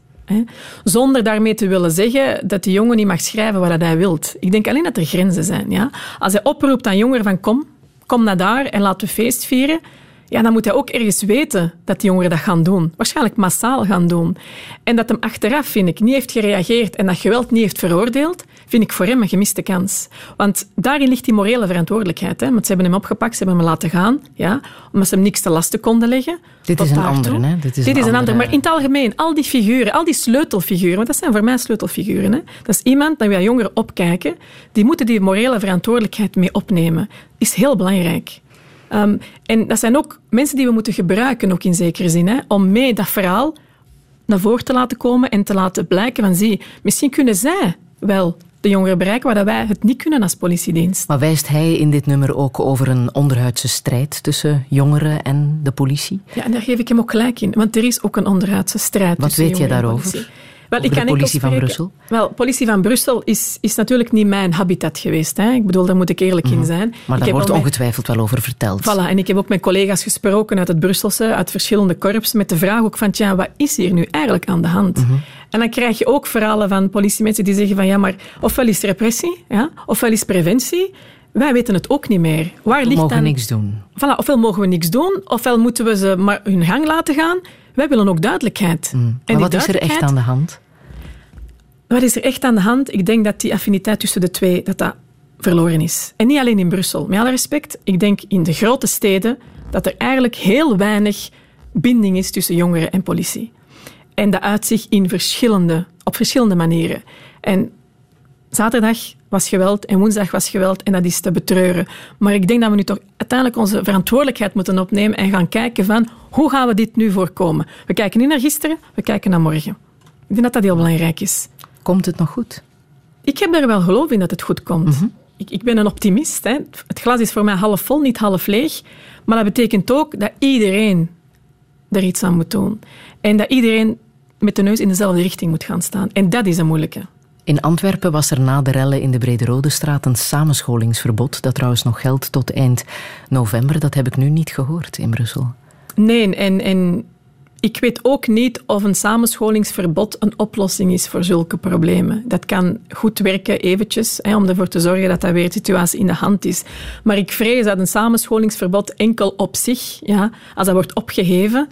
Zonder daarmee te willen zeggen dat die jongen niet mag schrijven wat hij wilt. Ik denk alleen dat er grenzen zijn. Ja? Als hij oproept aan jongeren van kom, kom naar daar en laten we feest vieren, ja, dan moet hij ook ergens weten dat die jongeren dat gaan doen. Waarschijnlijk massaal gaan doen. En dat hem achteraf, vind ik, niet heeft gereageerd en dat geweld niet heeft veroordeeld, vind ik voor hem een gemiste kans. Want daarin ligt die morele verantwoordelijkheid. Hè? Want ze hebben hem opgepakt, ze hebben hem laten gaan, ja, omdat ze hem niks te lasten konden leggen. Dit is een daartoe. andere, hè? Dit is Dit een is een andere- ander. Maar in het algemeen, al die figuren, al die sleutelfiguren, want dat zijn voor mij sleutelfiguren. Hè? Dat is iemand naar wie jongeren opkijken, die moeten die morele verantwoordelijkheid mee opnemen. Is heel belangrijk. Ehm, en dat zijn ook mensen die we moeten gebruiken, ook in zekere zin, hè, om mee dat verhaal naar voren te laten komen en te laten blijken van, zie, misschien kunnen zij wel de jongeren bereiken waar dat wij het niet kunnen als politiedienst. Maar wijst hij in dit nummer ook over een onderhuidse strijd tussen jongeren en de politie? Ja, en daar geef ik hem ook gelijk in, want er is ook een onderhuidse strijd Wat tussen weet je daarover? politie. Wel, Over de enkel politie van Brussel? Wel, politie van Brussel is, is natuurlijk niet mijn habitat geweest. Hè. Ik bedoel, daar moet ik eerlijk in zijn. Mhm. Maar ik daar wordt ongetwijfeld wel over verteld. Voilà, en ik heb ook met collega's gesproken uit het Brusselse, uit verschillende korps, met de vraag ook van, tja, wat is hier nu eigenlijk aan de hand? Mhm. En dan krijg je ook verhalen van politiemensen die zeggen van, ja, maar ofwel is repressie, ja, ofwel is preventie. Wij weten het ook niet meer. Waar We ligt mogen dan... niks doen. Voilà, ofwel mogen we niks doen, ofwel moeten we ze maar hun gang laten gaan. Wij willen ook duidelijkheid. En Mm. Maar die wat is er echt aan de hand? wat is er echt aan de hand? Ik denk dat die affiniteit tussen de twee dat dat verloren is. En niet alleen in Brussel. Met alle respect, ik denk in de grote steden dat er eigenlijk heel weinig binding is tussen jongeren en politie. En dat uit zich in verschillende, op verschillende manieren. En zaterdag was geweld en woensdag was geweld en dat is te betreuren. Maar ik denk dat we nu toch uiteindelijk onze verantwoordelijkheid moeten opnemen en gaan kijken van hoe gaan we dit nu voorkomen. We kijken niet naar gisteren, we kijken naar morgen. Ik denk dat dat heel belangrijk is. Komt het nog goed? Ik heb er wel geloof in dat het goed komt. ik, ik ben een optimist. Hè. Het glas is voor mij half vol, niet half leeg. Maar dat betekent ook dat iedereen er iets aan moet doen. En dat iedereen met de neus in dezelfde richting moet gaan staan. En dat is een moeilijke. In Antwerpen was er na de rellen in de Brede Straat een samenscholingsverbod, dat trouwens nog geldt tot eind november. Dat heb ik nu niet gehoord in Brussel. Nee, en, en ik weet ook niet of een samenscholingsverbod een oplossing is voor zulke problemen. Dat kan goed werken eventjes, hè, om ervoor te zorgen dat dat weer de situatie in de hand is. Maar ik vrees dat een samenscholingsverbod enkel op zich, ja, als dat wordt opgeheven,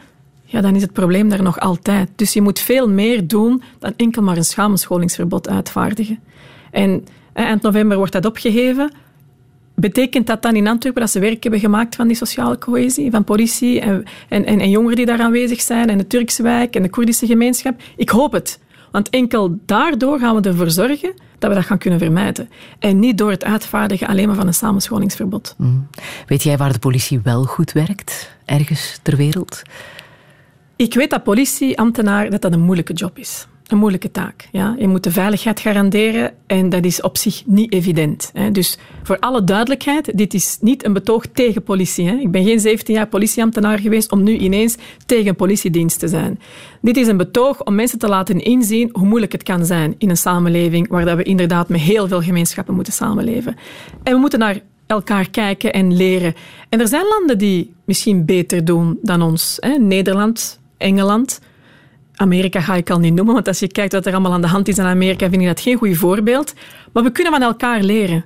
ja, dan is het probleem daar nog altijd. Dus je moet veel meer doen dan enkel maar een samenscholingsverbod uitvaardigen. En eind november wordt dat opgeheven. Betekent dat dan in Antwerpen dat ze werk hebben gemaakt van die sociale cohesie, van politie en, en, en, en jongeren die daar aanwezig zijn, en de Turkse wijk en de Koerdische gemeenschap? Ik hoop het. Want enkel daardoor gaan we ervoor zorgen dat we dat gaan kunnen vermijden. En niet door het uitvaardigen alleen maar van een samenscholingsverbod. Mm. Weet jij waar de politie wel goed werkt, ergens ter wereld? Ik weet dat politieambtenaar dat dat een moeilijke job is. Een moeilijke taak. Ja? Je moet de veiligheid garanderen en dat is op zich niet evident. Hè? Dus voor alle duidelijkheid, dit is niet een betoog tegen politie. Hè? Ik ben geen 17 jaar politieambtenaar geweest om nu ineens tegen politiedienst te zijn. Dit is een betoog om mensen te laten inzien hoe moeilijk het kan zijn in een samenleving waar dat we inderdaad met heel veel gemeenschappen moeten samenleven. En we moeten naar elkaar kijken en leren. En er zijn landen die misschien beter doen dan ons. Hè? Nederland, Engeland. Amerika ga ik al niet noemen, want als je kijkt wat er allemaal aan de hand is in Amerika, vind ik dat geen goed voorbeeld. Maar we kunnen van elkaar leren.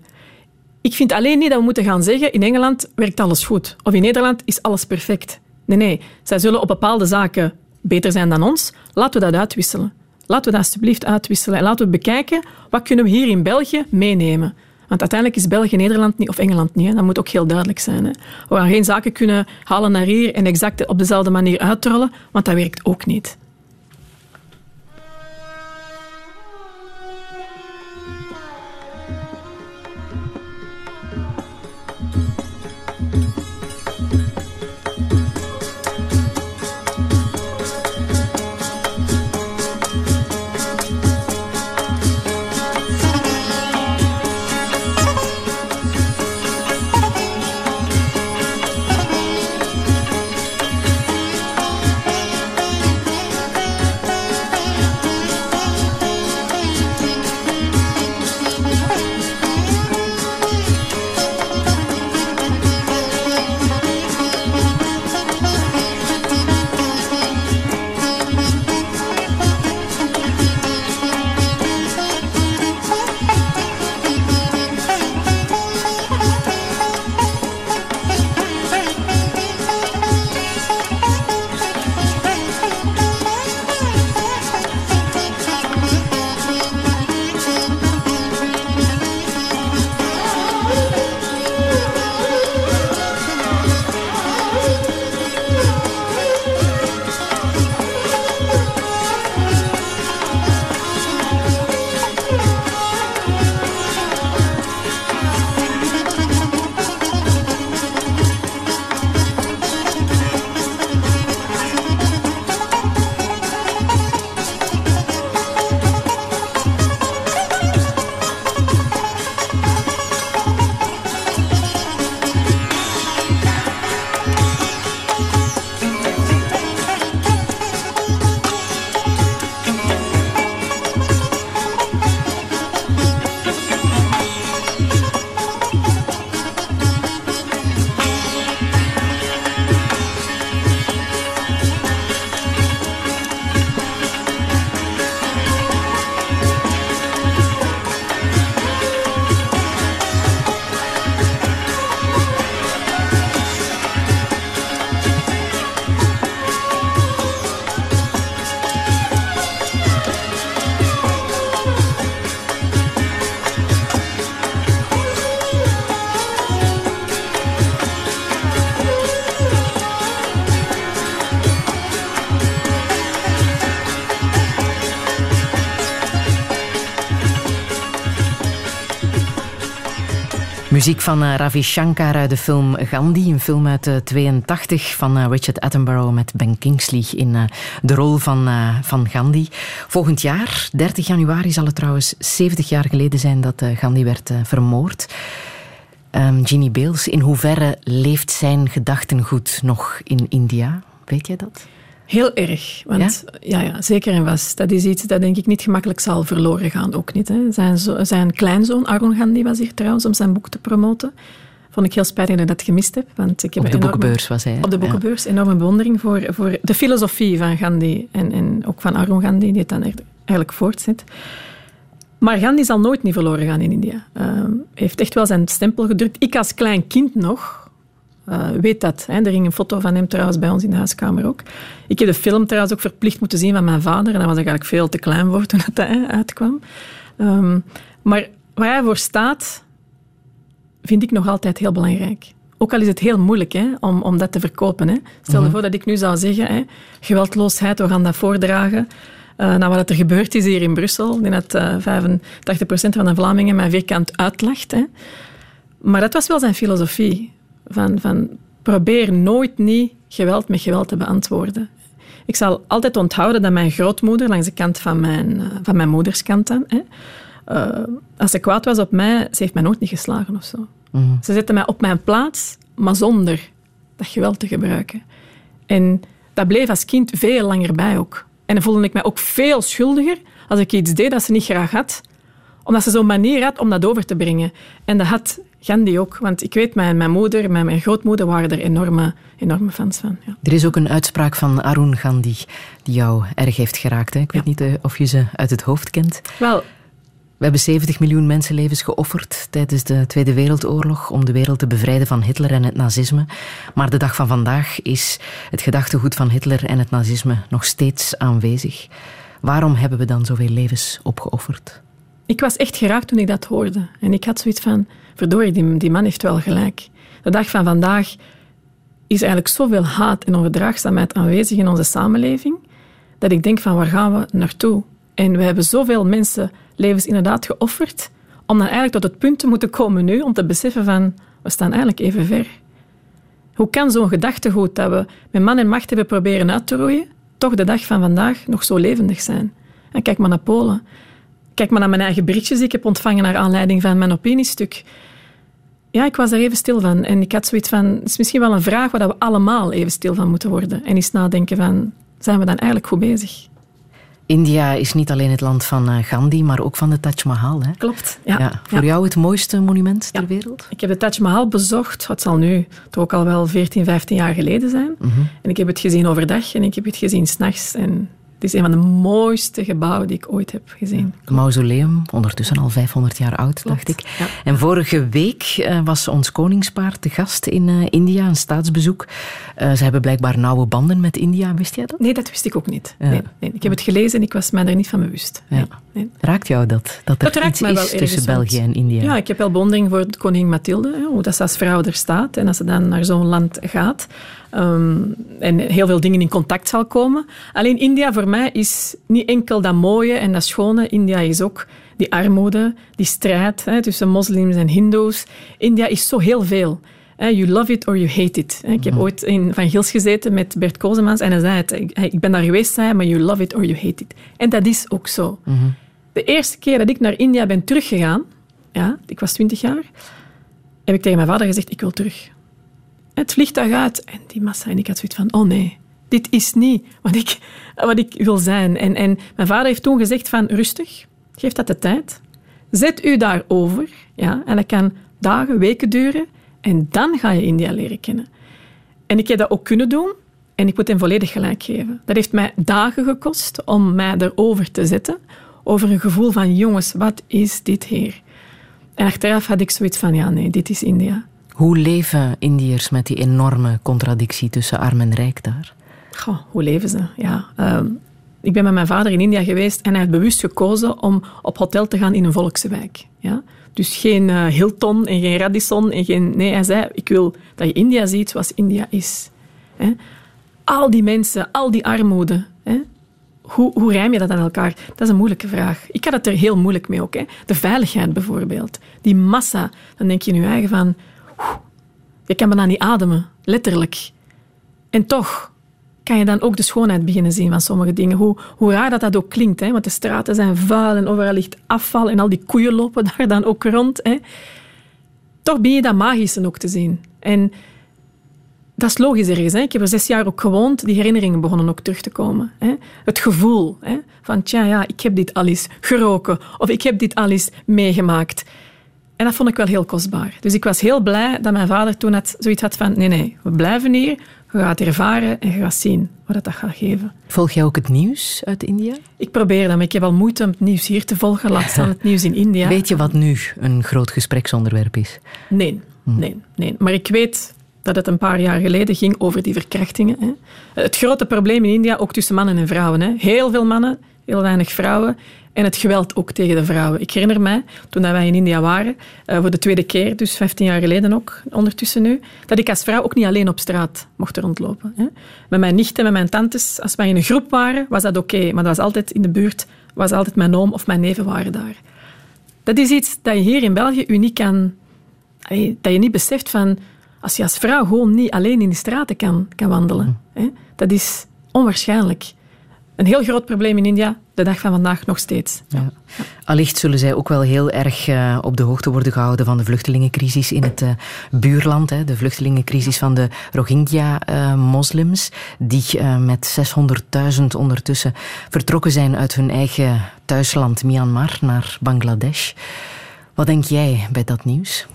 Ik vind alleen niet dat we moeten gaan zeggen, in Engeland werkt alles goed. Of in Nederland is alles perfect. Nee, nee. Zij zullen op bepaalde zaken beter zijn dan ons. Laten we dat uitwisselen. Laten we dat alsjeblieft uitwisselen. En laten we bekijken, wat kunnen we hier in België meenemen. Want uiteindelijk is België Nederland niet, of Engeland niet. Hè. Dat moet ook heel duidelijk zijn. Hè. We gaan geen zaken kunnen halen naar hier en exact op dezelfde manier uitrollen, want dat werkt ook niet. Muziek van uh, Ravi Shankar uit de film Gandhi, een film uit uh, 82 van uh, Richard Attenborough met Ben Kingsley in de rol van, van Gandhi. Volgend jaar, 30 januari, zal het trouwens 70 jaar geleden zijn dat Gandhi werd vermoord. Um, Ginny in hoeverre leeft zijn gedachtengoed nog in India? Weet jij dat? Heel erg. Want ja? ja? zeker en vast. Dat is iets dat denk ik niet gemakkelijk zal verloren gaan. Ook niet. Hè. Zijn, zo, zijn kleinzoon, Arun Gandhi, was hier trouwens om zijn boek te promoten. Vond ik heel spijtig dat ik dat gemist heb. Want ik heb op de enorme, boekenbeurs was hij. Op de boekenbeurs. Enorme bewondering voor, voor de filosofie van Gandhi. En, en ook van Arun Gandhi, die het dan eigenlijk voortzet. Maar Gandhi zal nooit niet verloren gaan in India. Hij uh, heeft echt wel zijn stempel gedrukt. Ik als klein kind nog uh, weet dat. Hè. Er ging een foto van hem trouwens bij ons in de huiskamer ook. Ik heb de film trouwens ook verplicht moeten zien van mijn vader. En dat was eigenlijk veel te klein voor toen het uitkwam. Um, maar waar hij voor staat, vind ik nog altijd heel belangrijk. Ook al is het heel moeilijk hè, om, om dat te verkopen. Hè. Stel je mhm. voor dat ik nu zou zeggen, hè, geweldloosheid, we gaan dat voordragen. Uh, wat er gebeurd is hier in Brussel, dat uh, 85% van de Vlamingen mij vierkant uitlacht. Hè. Maar dat was wel zijn filosofie van, van probeer nooit niet geweld met geweld te beantwoorden. Ik zal altijd onthouden dat mijn grootmoeder, langs de kant van mijn, uh, van mijn moederskant dan, hè, uh, als ze kwaad was op mij, ze heeft mij nooit niet geslagen of zo. Mm. Ze zette mij op mijn plaats, maar zonder dat geweld te gebruiken. En dat bleef als kind veel langer bij ook. En dan voelde ik mij ook veel schuldiger als ik iets deed dat ze niet graag had, omdat ze zo'n manier had om dat over te brengen. En dat had Gandhi ook. Want ik weet, mijn, mijn moeder en mijn, mijn grootmoeder waren er enorme, enorme fans van. Ja. Er is ook een uitspraak van Arun Gandhi die jou erg heeft geraakt. Hè? Ik weet niet eh, of je ze uit het hoofd kent. Wel, we hebben 70 miljoen mensenlevens geofferd tijdens de Tweede Wereldoorlog om de wereld te bevrijden van Hitler en het nazisme. Maar de dag van vandaag is het gedachtegoed van Hitler en het nazisme nog steeds aanwezig. Waarom hebben we dan zoveel levens opgeofferd? Ik was echt geraakt toen ik dat hoorde. En ik had zoiets van, verdorie, die, die man heeft wel gelijk. De dag van vandaag is eigenlijk zoveel haat en onverdraagzaamheid aanwezig in onze samenleving, dat ik denk van, waar gaan we naartoe? En we hebben zoveel mensen levens inderdaad geofferd, om dan eigenlijk tot het punt te moeten komen nu, om te beseffen van, we staan eigenlijk even ver. Hoe kan zo'n gedachtegoed dat we met man en macht hebben proberen uit te roeien, toch de dag van vandaag nog zo levendig zijn? En kijk maar naar Polen. Kijk maar naar mijn eigen berichtjes die ik heb ontvangen naar aanleiding van mijn opiniestuk. Ja, ik was er even stil van. En ik had zoiets van, het is misschien wel een vraag waar we allemaal even stil van moeten worden. En eens nadenken van, zijn we dan eigenlijk goed bezig? India is niet alleen het land van eh, Gandhi, maar ook van de Taj Mahal. Hè? Klopt, ja. ja voor jou het mooiste monument ter wereld? Ik heb de Taj Mahal bezocht. Het zal nu toch ook al wel 14, 15 jaar geleden zijn. Mhm. En ik heb het gezien overdag en ik heb het gezien s'nachts. En het is een van de mooiste gebouwen die ik ooit heb gezien. Het mausoleum, ondertussen al 500 jaar oud, dacht ik. En vorige week uh, was ons koningspaar te gast in uh, India, een staatsbezoek. Uh, ze hebben blijkbaar nauwe banden met India, wist jij dat? Nee, dat wist ik ook niet. Nee, nee. Ik heb het gelezen en ik was mij er niet van bewust. Nee. Raakt jou dat? Dat er dat iets is tussen België en India? Ja, ik heb wel bewondering voor koningin Mathilde, hoe dat ze als vrouw er staat en als ze dan naar zo'n land gaat. Um, en heel veel dingen in contact zal komen. Alleen India voor mij is niet enkel dat mooie en dat schone. India is ook die armoede, die strijd hè, tussen moslims en hindoes. India is zo heel veel. You love it or you hate it. Ik heb mhm. ooit in Van Gils gezeten met Bert Kozemans en hij zei het. Ik ben daar geweest, zei, maar you love it or you hate it. En dat is ook zo. Mhm. De eerste keer dat ik naar India ben teruggegaan, ja, ik was twintig jaar, heb ik tegen mijn vader gezegd, ik wil terug het vliegtuig uit. En die massa. En ik had zoiets van, oh nee, dit is niet wat ik, wat ik wil zijn. En, en mijn vader heeft toen gezegd van, rustig, geef dat de tijd. Zet u daarover. Ja, en dat kan dagen, weken duren. En dan ga je India leren kennen. En ik heb dat ook kunnen doen. En ik moet hem volledig gelijk geven. Dat heeft mij dagen gekost om mij erover te zetten. Over een gevoel van, jongens, wat is dit hier? En achteraf had ik zoiets van, ja nee, dit is India. Hoe leven Indiërs met die enorme contradictie tussen arm en rijk daar? Goh, hoe leven ze? Ja, uh, ik ben met mijn vader in India geweest en hij heeft bewust gekozen om op hotel te gaan in een volkswijk. Ja? Dus geen uh, Hilton en geen Radisson. En geen, nee, hij zei, ik wil dat je India ziet zoals India is. Hè? Al die mensen, al die armoede. Hè? hoe, hoe rijm je dat aan elkaar? Dat is een moeilijke vraag. Ik had het er heel moeilijk mee ook. Hè. De veiligheid bijvoorbeeld. Die massa. Dan denk je nu eigen van... je kan bijna niet ademen. Letterlijk. En toch kan je dan ook de schoonheid beginnen zien van sommige dingen. Hoe, hoe raar dat dat ook klinkt. Hè? Want de straten zijn vuil en overal ligt afval en al die koeien lopen daar dan ook rond. Hè? Toch ben je dat magische ook te zien. En dat is logisch ergens. Hè? Ik heb er zes jaar ook gewoond. Die herinneringen begonnen ook terug te komen. Hè? Het gevoel hè? van, tja, ja, ik heb dit al eens geroken. Of ik heb dit al eens meegemaakt. En dat vond ik wel heel kostbaar. Dus ik was heel blij dat mijn vader toen had, zoiets had van, nee, nee, we blijven hier. Je gaat ervaren en je gaat zien wat dat gaat geven. Volg jij ook het nieuws uit India? Ik probeer dat, maar ik heb al moeite om het nieuws hier te volgen. Laat staan het nieuws in India. Weet je wat nu een groot gespreksonderwerp is? Nee, nee, nee. Maar ik weet dat het een paar jaar geleden ging over die verkrachtingen. Hè. Het grote probleem in India, ook tussen mannen en vrouwen. Hè. Heel veel mannen, heel weinig vrouwen. En het geweld ook tegen de vrouwen. Ik herinner mij, toen wij in India waren, eh, voor de tweede keer, dus 15 jaar geleden ook, ondertussen nu, dat ik als vrouw ook niet alleen op straat mocht rondlopen. Hè. Met mijn nichten, met mijn tantes, als wij in een groep waren, was dat oké. maar dat was altijd in de buurt, was altijd mijn oom of mijn neven waren daar. Dat is iets dat je hier in België uniek kan... Dat je niet beseft van... Als je als vrouw gewoon niet alleen in de straten kan, kan wandelen. Hè, dat is onwaarschijnlijk. Een heel groot probleem in India, de dag van vandaag nog steeds. Ja. Allicht zullen zij ook wel heel erg uh, op de hoogte worden gehouden van de vluchtelingencrisis in het uh, buurland. Hè, de vluchtelingencrisis van de Rohingya-moslims, uh, die met 600.000 ondertussen vertrokken zijn uit hun eigen thuisland Myanmar naar Bangladesh. Wat denk jij bij dat nieuws?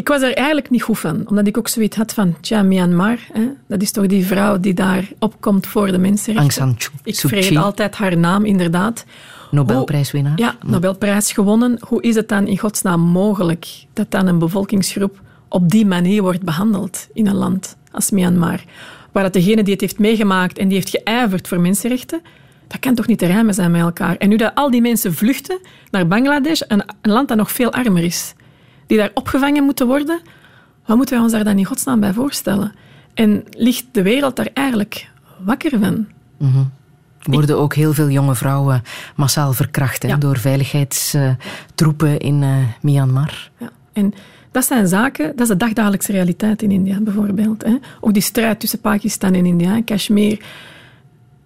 Ik was er eigenlijk niet goed van, omdat ik ook zoiets had van, tja, Myanmar, hè, dat is toch die vrouw die daar opkomt voor de mensenrechten. Aung San Ik vergeet altijd haar naam, inderdaad. Nobelprijswinnaar. Ja, Nobelprijs gewonnen. Hoe is het dan in godsnaam mogelijk dat dan een bevolkingsgroep op die manier wordt behandeld in een land als Myanmar? Waar dat degene die het heeft meegemaakt en die heeft geijverd voor mensenrechten, dat kan toch niet te rijmen zijn met elkaar. En nu dat al die mensen vluchten naar Bangladesh, een, een land dat nog veel armer is, die daar opgevangen moeten worden, wat moeten wij ons daar dan in godsnaam bij voorstellen? En ligt de wereld daar eigenlijk wakker van? Mm -hmm. Worden ook heel veel jonge vrouwen massaal verkracht ja. door veiligheidstroepen in uh, Myanmar? Ja, en dat zijn zaken, dat is de dagdagelijkse realiteit in India bijvoorbeeld. Hè. Ook die strijd tussen Pakistan en India, en Kashmir.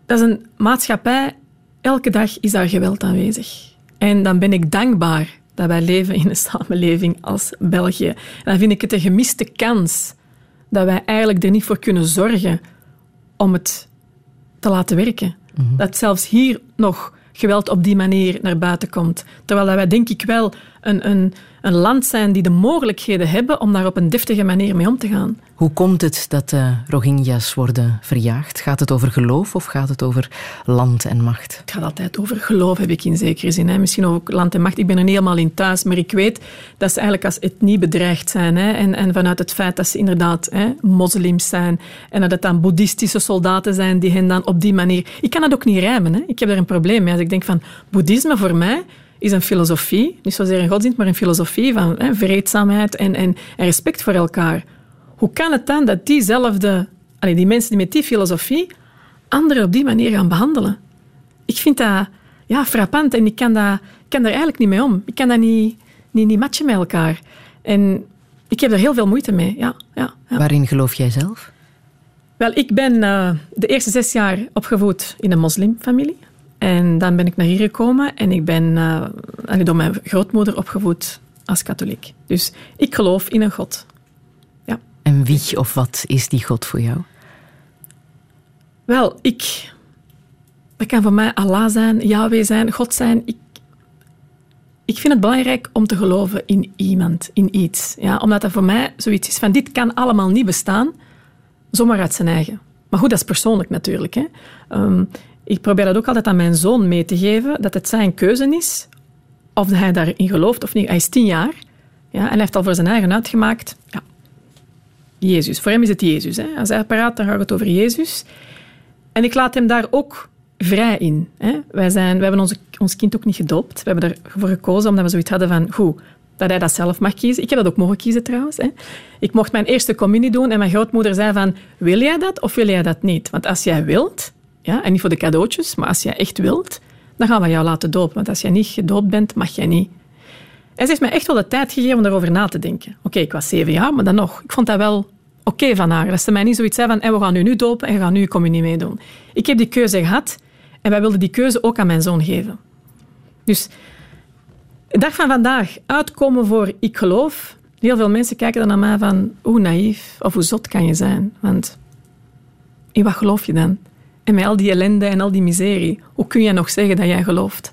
Dat is een maatschappij, elke dag is daar geweld aanwezig. En dan ben ik dankbaar dat wij leven in een samenleving als België. En dan vind ik het een gemiste kans dat wij eigenlijk er niet voor kunnen zorgen om het te laten werken. Mm -hmm. Dat zelfs hier nog geweld op die manier naar buiten komt. Terwijl wij denk ik wel een, een, een land zijn die de mogelijkheden hebben om daar op een deftige manier mee om te gaan. Hoe komt het dat de Rohingya's worden verjaagd? Gaat het over geloof of gaat het over land en macht? Het gaat altijd over geloof, heb ik in zekere zin. Hè. Misschien ook land en macht. Ik ben er niet helemaal in thuis, maar ik weet dat ze eigenlijk als etnie bedreigd zijn. Hè. En, en vanuit het feit dat ze inderdaad hè, moslims zijn en dat het dan boeddhistische soldaten zijn die hen dan op die manier... Ik kan dat ook niet rijmen. Hè. Ik heb daar een probleem mee. Als ik denk van boeddhisme voor mij is een filosofie, niet zozeer een godsdienst, maar een filosofie van hè, vreedzaamheid en, en, en respect voor elkaar. Hoe kan het dan dat diezelfde, allee, die mensen die met die filosofie anderen op die manier gaan behandelen? Ik vind dat ja, frappant en ik kan, dat, ik kan daar eigenlijk niet mee om. Ik kan dat niet, niet, niet matchen met elkaar. En ik heb er heel veel moeite mee. Ja, ja, ja. Waarin geloof jij zelf? Wel, ik ben uh, de eerste zes jaar opgevoed in een moslimfamilie. En dan ben ik naar hier gekomen en ik ben uh, door mijn grootmoeder opgevoed als katholiek. Dus ik geloof in een God. Ja. En wie of wat is die God voor jou? Wel, ik... Dat kan voor mij Allah zijn, Yahweh zijn, God zijn. Ik, ik vind het belangrijk om te geloven in iemand, in iets. Ja, omdat dat voor mij zoiets is van dit kan allemaal niet bestaan, zomaar uit zijn eigen. Maar goed, dat is persoonlijk natuurlijk. Hè. Um, ik probeer dat ook altijd aan mijn zoon mee te geven, dat het zijn keuze is of hij daarin gelooft of niet. Hij is tien jaar ja, en hij heeft al voor zijn eigen uitgemaakt, ja, Jezus. Voor hem is het Jezus. Hè. Als hij praat, dan gaat het over Jezus. En ik laat hem daar ook vrij in. Hè. Wij, zijn, wij hebben onze, ons kind ook niet gedoopt. We hebben ervoor gekozen omdat we zoiets hadden van, goed, dat hij dat zelf mag kiezen. Ik heb dat ook mogen kiezen trouwens. Hè. Ik mocht mijn eerste communie doen en mijn grootmoeder zei van, wil jij dat of wil jij dat niet? Want als jij wilt, Ja? En niet voor de cadeautjes, maar als jij echt wilt, dan gaan we jou laten dopen. Want als jij niet gedoopt bent, mag jij niet. En ze heeft mij echt wel de tijd gegeven om daarover na te denken. Oké, ik was zeven jaar, maar dan nog. Ik vond dat wel oké van haar. Dat ze mij niet zoiets zei van, we gaan u nu dopen en je gaat nu je communie meedoen. Ik heb die keuze gehad en wij wilden die keuze ook aan mijn zoon geven. Dus de dag van vandaag, uitkomen voor ik geloof. Heel veel mensen kijken dan naar mij van, hoe naïef of hoe zot kan je zijn? Want in wat geloof je dan? En met al die ellende en al die miserie, hoe kun je nog zeggen dat jij gelooft?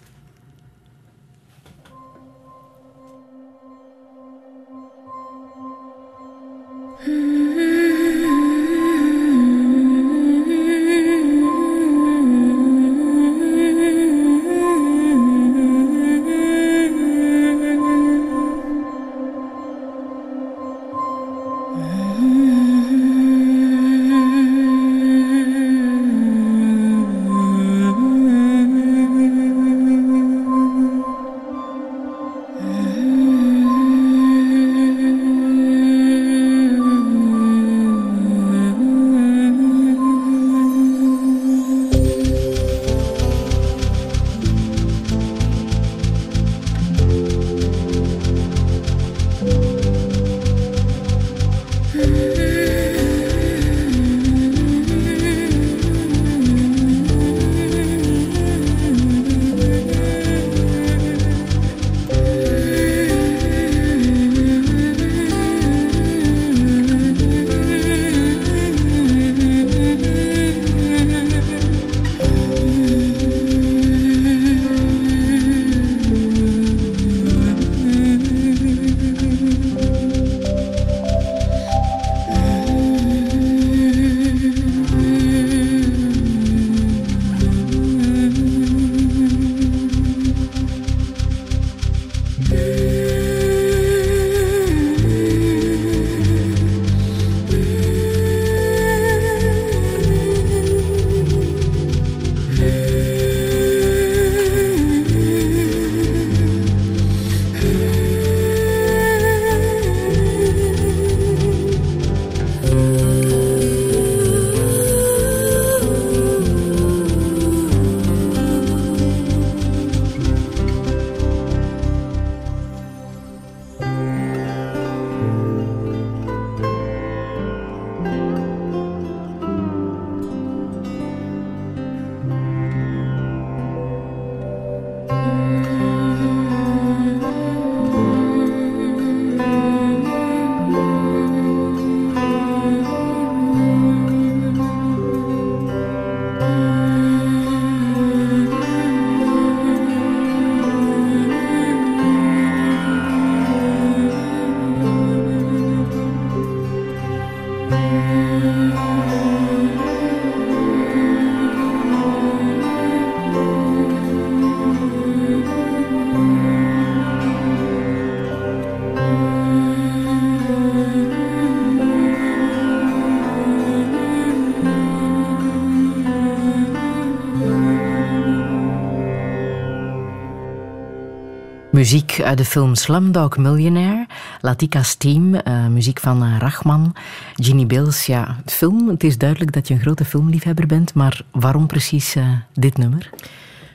Uit de film Slumdog Millionaire, Latika's Team, uh, muziek van uh, Rachman, Ginny Bills. Ja, film, het is duidelijk dat je een grote filmliefhebber bent, maar waarom precies dit nummer?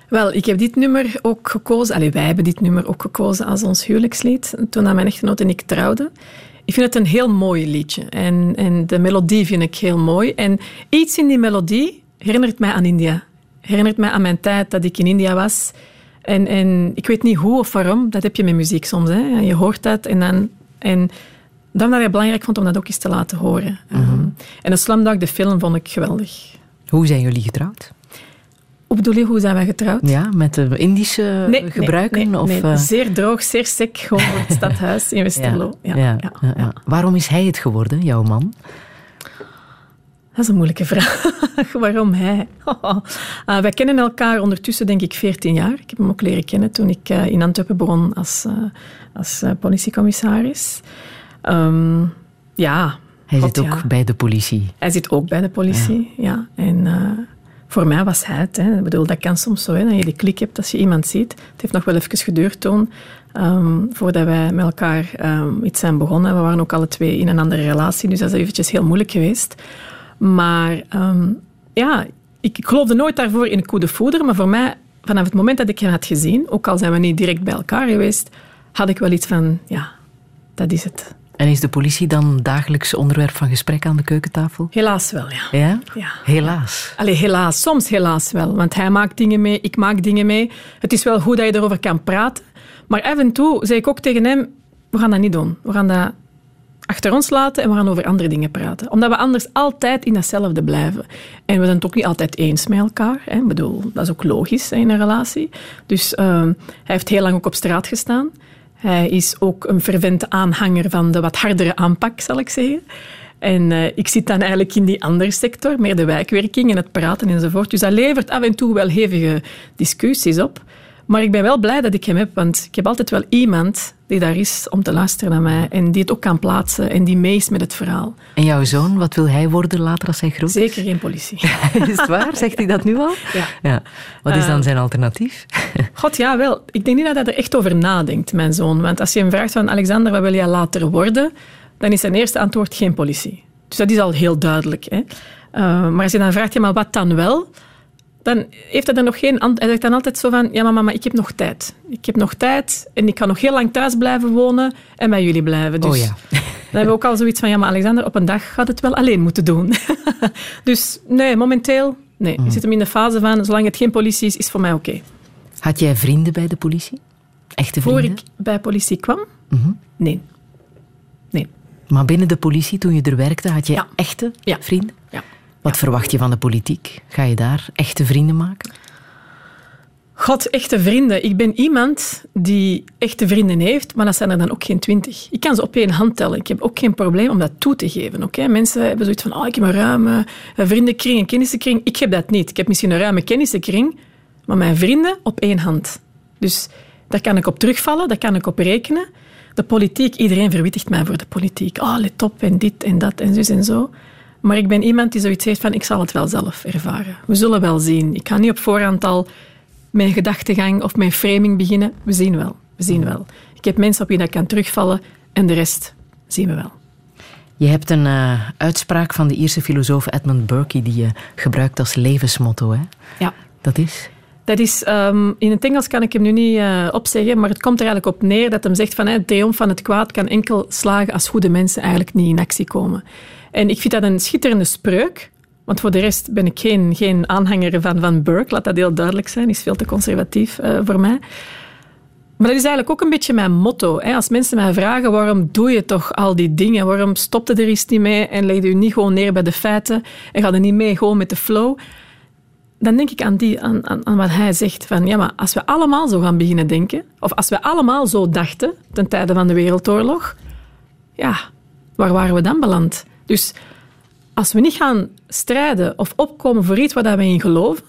Wel, ik heb dit nummer ook gekozen, allee, wij hebben dit nummer ook gekozen als ons huwelijkslied, toen mijn echtgenoot en ik trouwden. Ik vind het een heel mooi liedje en, en de melodie vind ik heel mooi. En iets in die melodie herinnert mij aan India. Herinnert mij aan mijn tijd dat ik in India was en, en ik weet niet hoe of waarom, dat heb je met muziek soms. Hè. Je hoort dat en dan... En dan dat ik belangrijk vond om dat ook eens te laten horen. Mm -hmm. en de Slumdog, de film, vond ik geweldig. Hoe zijn jullie getrouwd? Hoe bedoel je, hoe zijn wij getrouwd? Ja, met de Indische nee, gebruiken? Nee, of, nee, uh... zeer droog, zeer sec, gewoon voor het stadhuis in Westerlo. Ja, ja, ja, Waarom is hij het geworden, jouw man? Dat is een moeilijke vraag. Waarom hij? Uh, wij kennen elkaar ondertussen, denk ik, 14 jaar. Ik heb hem ook leren kennen toen ik uh, in Antwerpen begon als, uh, als politiecommissaris. Um, ja. Hij God, zit ook ja. bij de politie. Hij zit ook bij de politie, ja. ja. En voor mij was hij het. Hè. Ik bedoel, dat kan soms zo, hè, dat je die klik hebt als je iemand ziet. Het heeft nog wel even geduurd toen, um, voordat wij met elkaar um, iets zijn begonnen. We waren ook alle twee in een andere relatie, dus dat is eventjes heel moeilijk geweest. Maar um, ja, ik, ik geloofde nooit daarvoor in een coup de foudre, maar voor mij, vanaf het moment dat ik hem had gezien, ook al zijn we niet direct bij elkaar geweest, had ik wel iets van, ja, dat is het. En is de politie dan dagelijks onderwerp van gesprek aan de keukentafel? Helaas wel, ja. Ja? Ja. Helaas. Allee, helaas. Soms helaas wel. Want hij maakt dingen mee, ik maak dingen mee. Het is wel goed dat je erover kan praten. Maar af en toe zei ik ook tegen hem, we gaan dat niet doen. We gaan dat achter ons laten en we gaan over andere dingen praten. Omdat we anders altijd in datzelfde blijven. En we zijn het ook niet altijd eens met elkaar. Hè. Ik bedoel, dat is ook logisch in een relatie. Dus ehm, hij heeft heel lang ook op straat gestaan. Hij is ook een fervente aanhanger van de wat hardere aanpak, zal ik zeggen. En eh, ik zit dan eigenlijk in die andere sector, meer de wijkwerking en het praten enzovoort. Dus dat levert af en toe wel hevige discussies op. Maar ik ben wel blij dat ik hem heb, want ik heb altijd wel iemand die daar is om te luisteren naar mij en die het ook kan plaatsen en die mee is met het verhaal. En jouw zoon, wat wil hij worden later als hij groot is? Zeker geen politie. is het waar? Zegt hij dat nu al? Ja. Wat is dan Eh, zijn alternatief? God, ja, wel. Ik denk niet dat hij er echt over nadenkt, mijn zoon. Want als je hem vraagt van Alexander, wat wil jij later worden? Dan is zijn eerste antwoord geen politie. Dus dat is al heel duidelijk. Hè? Eh, maar als je dan vraagt, ja, maar wat dan wel? Dan heeft hij dan nog geen. Hij zegt dan altijd zo van, ja, maar mama, ik heb nog tijd. Ik heb nog tijd en ik kan nog heel lang thuis blijven wonen en bij jullie blijven. Dus Oh ja. dan hebben we ook al zoiets van, ja, maar Alexander, op een dag gaat het wel alleen moeten doen. dus nee, momenteel, nee. Mhm. Ik zit hem in de fase van, zolang het geen politie is, is voor mij oké. Had jij vrienden bij de politie? Echte Voor vrienden? ik bij politie kwam? Mhm. Nee. Nee. Maar binnen de politie, toen je er werkte, had je echte vrienden? Wat verwacht je van de politiek? Ga je daar echte vrienden maken? God, echte vrienden. Ik ben iemand die echte vrienden heeft, maar dat zijn er dan ook geen twintig. Ik kan ze op één hand tellen. Ik heb ook geen probleem om dat toe te geven. oké? Mensen hebben zoiets van, oh, ik heb een ruime vriendenkring, een kennissenkring. Ik heb dat niet. Ik heb misschien een ruime kennissenkring, maar mijn vrienden op één hand. Dus daar kan ik op terugvallen, daar kan ik op rekenen. De politiek, iedereen verwittigt mij voor de politiek. Oh, let op, en dit en dat en zus en zo. Maar ik ben iemand die zoiets heeft van, ik zal het wel zelf ervaren. We zullen wel zien. Ik ga niet op voorhand al mijn gedachtegang of mijn framing beginnen. We zien wel. We zien wel. Ik heb mensen op wie dat kan terugvallen en de rest zien we wel. Je hebt een eh, uitspraak van de Ierse filosoof Edmund Burke die je gebruikt als levensmotto. Hè? Ja. Dat is? Dat is, ehm, in het Engels kan ik hem nu niet eh, opzeggen, maar het komt er eigenlijk op neer dat hem zegt van de triomf van het kwaad kan enkel slagen als goede mensen eigenlijk niet in actie komen. En ik vind dat een schitterende spreuk, want voor de rest ben ik geen, geen aanhanger van, van Burke, laat dat heel duidelijk zijn, is veel te conservatief eh, voor mij. Maar dat is eigenlijk ook een beetje mijn motto. Hè. Als mensen mij vragen waarom doe je toch al die dingen, waarom stopte er eens niet mee en legde je niet gewoon neer bij de feiten en ga er niet mee gewoon met de flow, dan denk ik aan, die, aan, aan wat hij zegt. Van, ja, maar als we allemaal zo gaan beginnen denken, of als we allemaal zo dachten ten tijde van de Wereldoorlog, ja, waar waren we dan beland? Dus als we niet gaan strijden of opkomen voor iets waar we in geloven,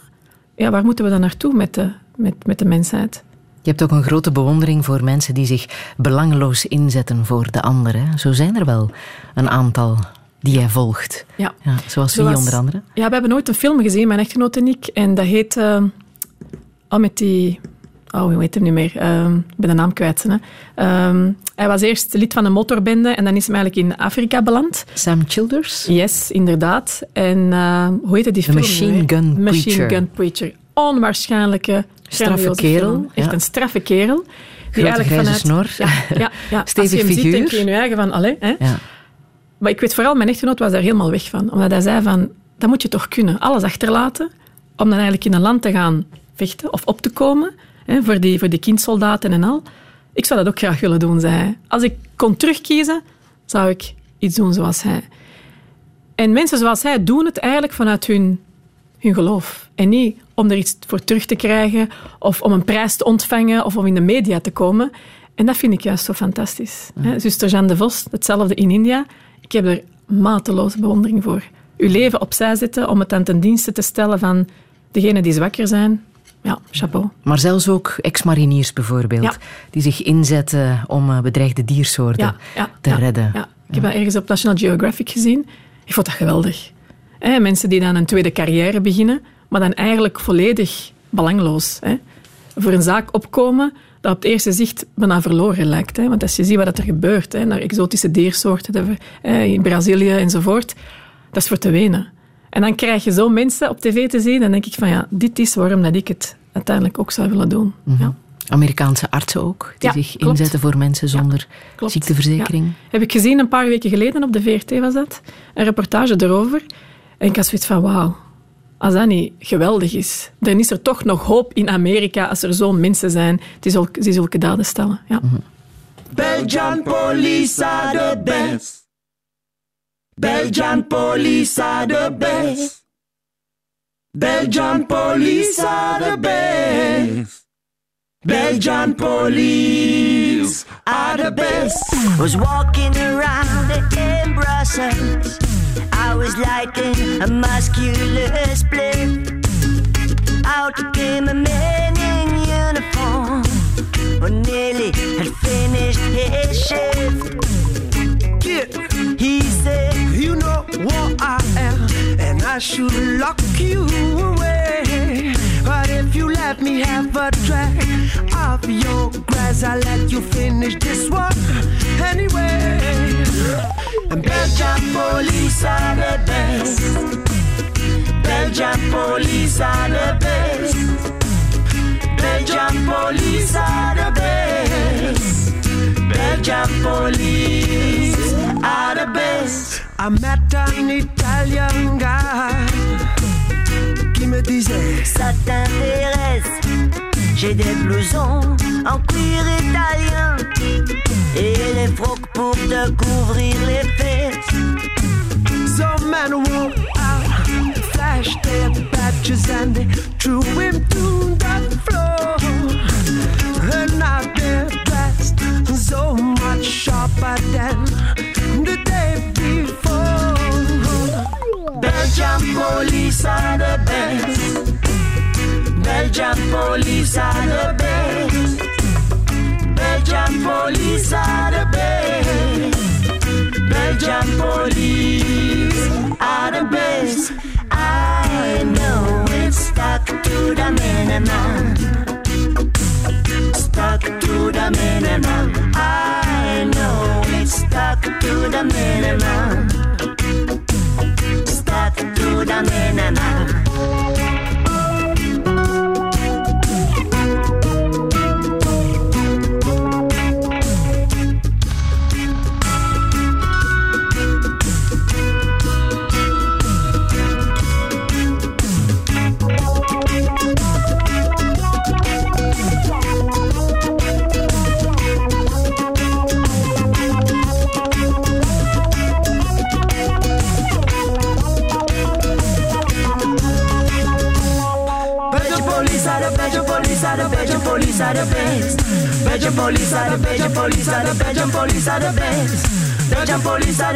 ja, waar moeten we dan naartoe met de, met, met de mensheid? Je hebt ook een grote bewondering voor mensen die zich belangeloos inzetten voor de anderen. Zo zijn er wel een aantal die jij volgt. Ja. zoals wie onder andere? Ja, we hebben nooit een film gezien, mijn echtgenoot en ik. En dat heet... eh, oh, met die... Oh, hoe heet hem niet meer? Ehm, ik ben de naam kwijt. Hè. Ehm, hij was eerst lid van een motorbende en dan is hij eigenlijk in Afrika beland. Sam Childers? Yes, inderdaad. En eh, hoe heette die The film? Machine? Gun Machine Preacher. Gun Preacher. Onwaarschijnlijke, Straffe kerel, film. Echt ja. een straffe kerel. Die Grote grijze snor. Ja, ja, ja. Stevig hem ziet, figuur. denk je in je eigen van... Allee, hè? Ja. Maar ik weet vooral, mijn echtgenoot was daar helemaal weg van. Omdat hij zei van, dat moet je toch kunnen. Alles achterlaten, om dan eigenlijk in een land te gaan vechten of op te komen. Hè, voor, die, voor die kindsoldaten en al. Ik zou dat ook graag willen doen, zei hij. Als ik kon terugkiezen, zou ik iets doen zoals hij. En mensen zoals hij doen het eigenlijk vanuit hun, hun geloof. En niet om er iets voor terug te krijgen, of om een prijs te ontvangen, of om in de media te komen. En dat vind ik juist zo fantastisch. Hè, Zuster Jeanne de Vos, hetzelfde in India. Ik heb er mateloze bewondering voor. Uw leven opzij zetten om het aan ten dienste te stellen van degenen die zwakker zijn. Ja, chapeau. Maar zelfs ook ex-mariniers bijvoorbeeld, Ja. die zich inzetten om eh, bedreigde diersoorten Ja, ja, te redden. Ja. Ik heb dat ergens op National Geographic gezien. Ik vond dat geweldig. Mensen die dan een tweede carrière beginnen, maar dan eigenlijk volledig belangloos. Voor een zaak opkomen dat op het eerste zicht bijna verloren lijkt. Want als je ziet wat er gebeurt, naar exotische diersoorten in Brazilië enzovoort, dat is voor te wenen. En dan krijg je zo mensen op tv te zien. En dan denk ik van ja, dit is waarom dat ik het uiteindelijk ook zou willen doen. ja. Amerikaanse artsen ook, die Ja, zich klopt. inzetten voor mensen zonder ziekteverzekering. Ja. Heb ik gezien een paar weken geleden op de VRT was dat. Een reportage erover. En ik had zoiets van wauw. Als dat niet geweldig is, dan is er toch nog hoop in Amerika als er zo'n mensen zijn die zulke, die zulke daden stellen. Ja. Belgian police are the best. Belgian police are the best. Belgian police are the best. Belgian police are the best. Was walking around in Brussels. I was lighting a muscular split. Out came a man in uniform who nearly had finished his shift. He said, You know what I am, and I should lock you away. But if you let me have a track of your grass, I'll let you finish this one anyway. Belgian police are the best. Belgian police are the best. Belgian police are the best. Belgian police are the best. I met an Italian guy qui me disait? Ça t'intéresse J'ai des blousons en cuir italien et les frocs pour te couvrir les fesses. Some men walk out, flashed their badges and they threw him to the floor. And now they're dressed so much sharper than the day before. Belgian police are the best. Belgian police are the best. Belgian police are the best. Belgian police are the best. I know it's stuck to the minimum. Stuck to the minimum. I stuck to the minimum. Stuck to the minimum.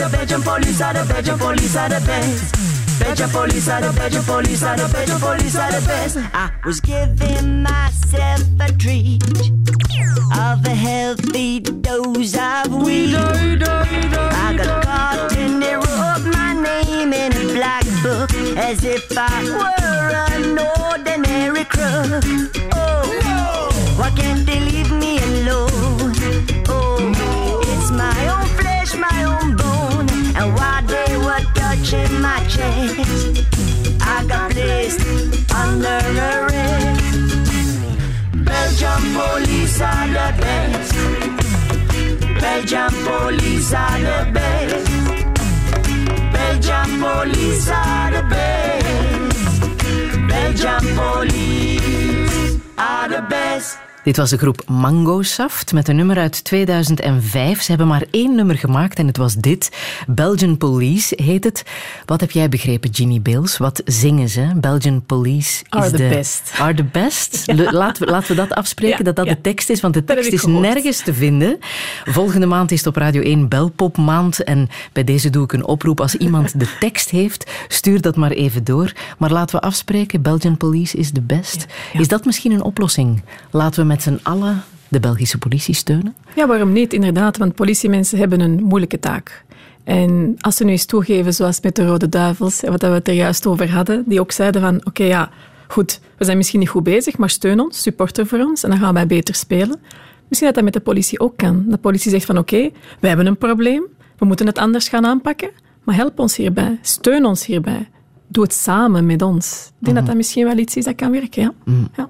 The Belgian police are the Belgian police are the best. Belgian police are the Belgian police are the Belgian police are the best. I was giving myself a treat of a healthy dose of weed. I got caught in they wrote my name in a black book as if I were an ordinary crook. Oh, why can't they chest, I got placed under arrest. Belgian police are the best. Belgian police are the best. Belgian police are the best. Belgian police are the best. Dit was de groep Mango Saft met een nummer uit 2005. Ze hebben maar één nummer gemaakt en het was dit. Belgian Police heet het. Wat heb jij begrepen, Ginny Bales? Wat zingen ze? Belgian Police Are is the de... best. Are the best. Ja. Laten, we, laten we dat afspreken, Ja, dat dat ja. de tekst is. Want de tekst is gehoord. nergens te vinden. Volgende maand is het op Radio 1 Belpop maand. En bij deze doe ik een oproep. Als iemand de tekst heeft, stuur dat maar even door. Maar laten we afspreken, Belgian Police is the best. Is dat misschien een oplossing? Laten we met z'n allen de Belgische politie steunen? Ja, waarom niet? Inderdaad, want politiemensen hebben een moeilijke taak. En als ze nu eens toegeven, zoals met de Rode Duivels, wat we het er juist over hadden, die ook zeiden van, oké, ja, goed, we zijn misschien niet goed bezig, maar steun ons, supporter voor ons, en dan gaan wij beter spelen. Misschien dat dat met de politie ook kan. De politie zegt van, oké, wij hebben een probleem, we moeten het anders gaan aanpakken, maar help ons hierbij, steun ons hierbij. doe het samen met ons. Ik denk dat dat misschien wel iets is dat kan werken, ja. Mm. ja.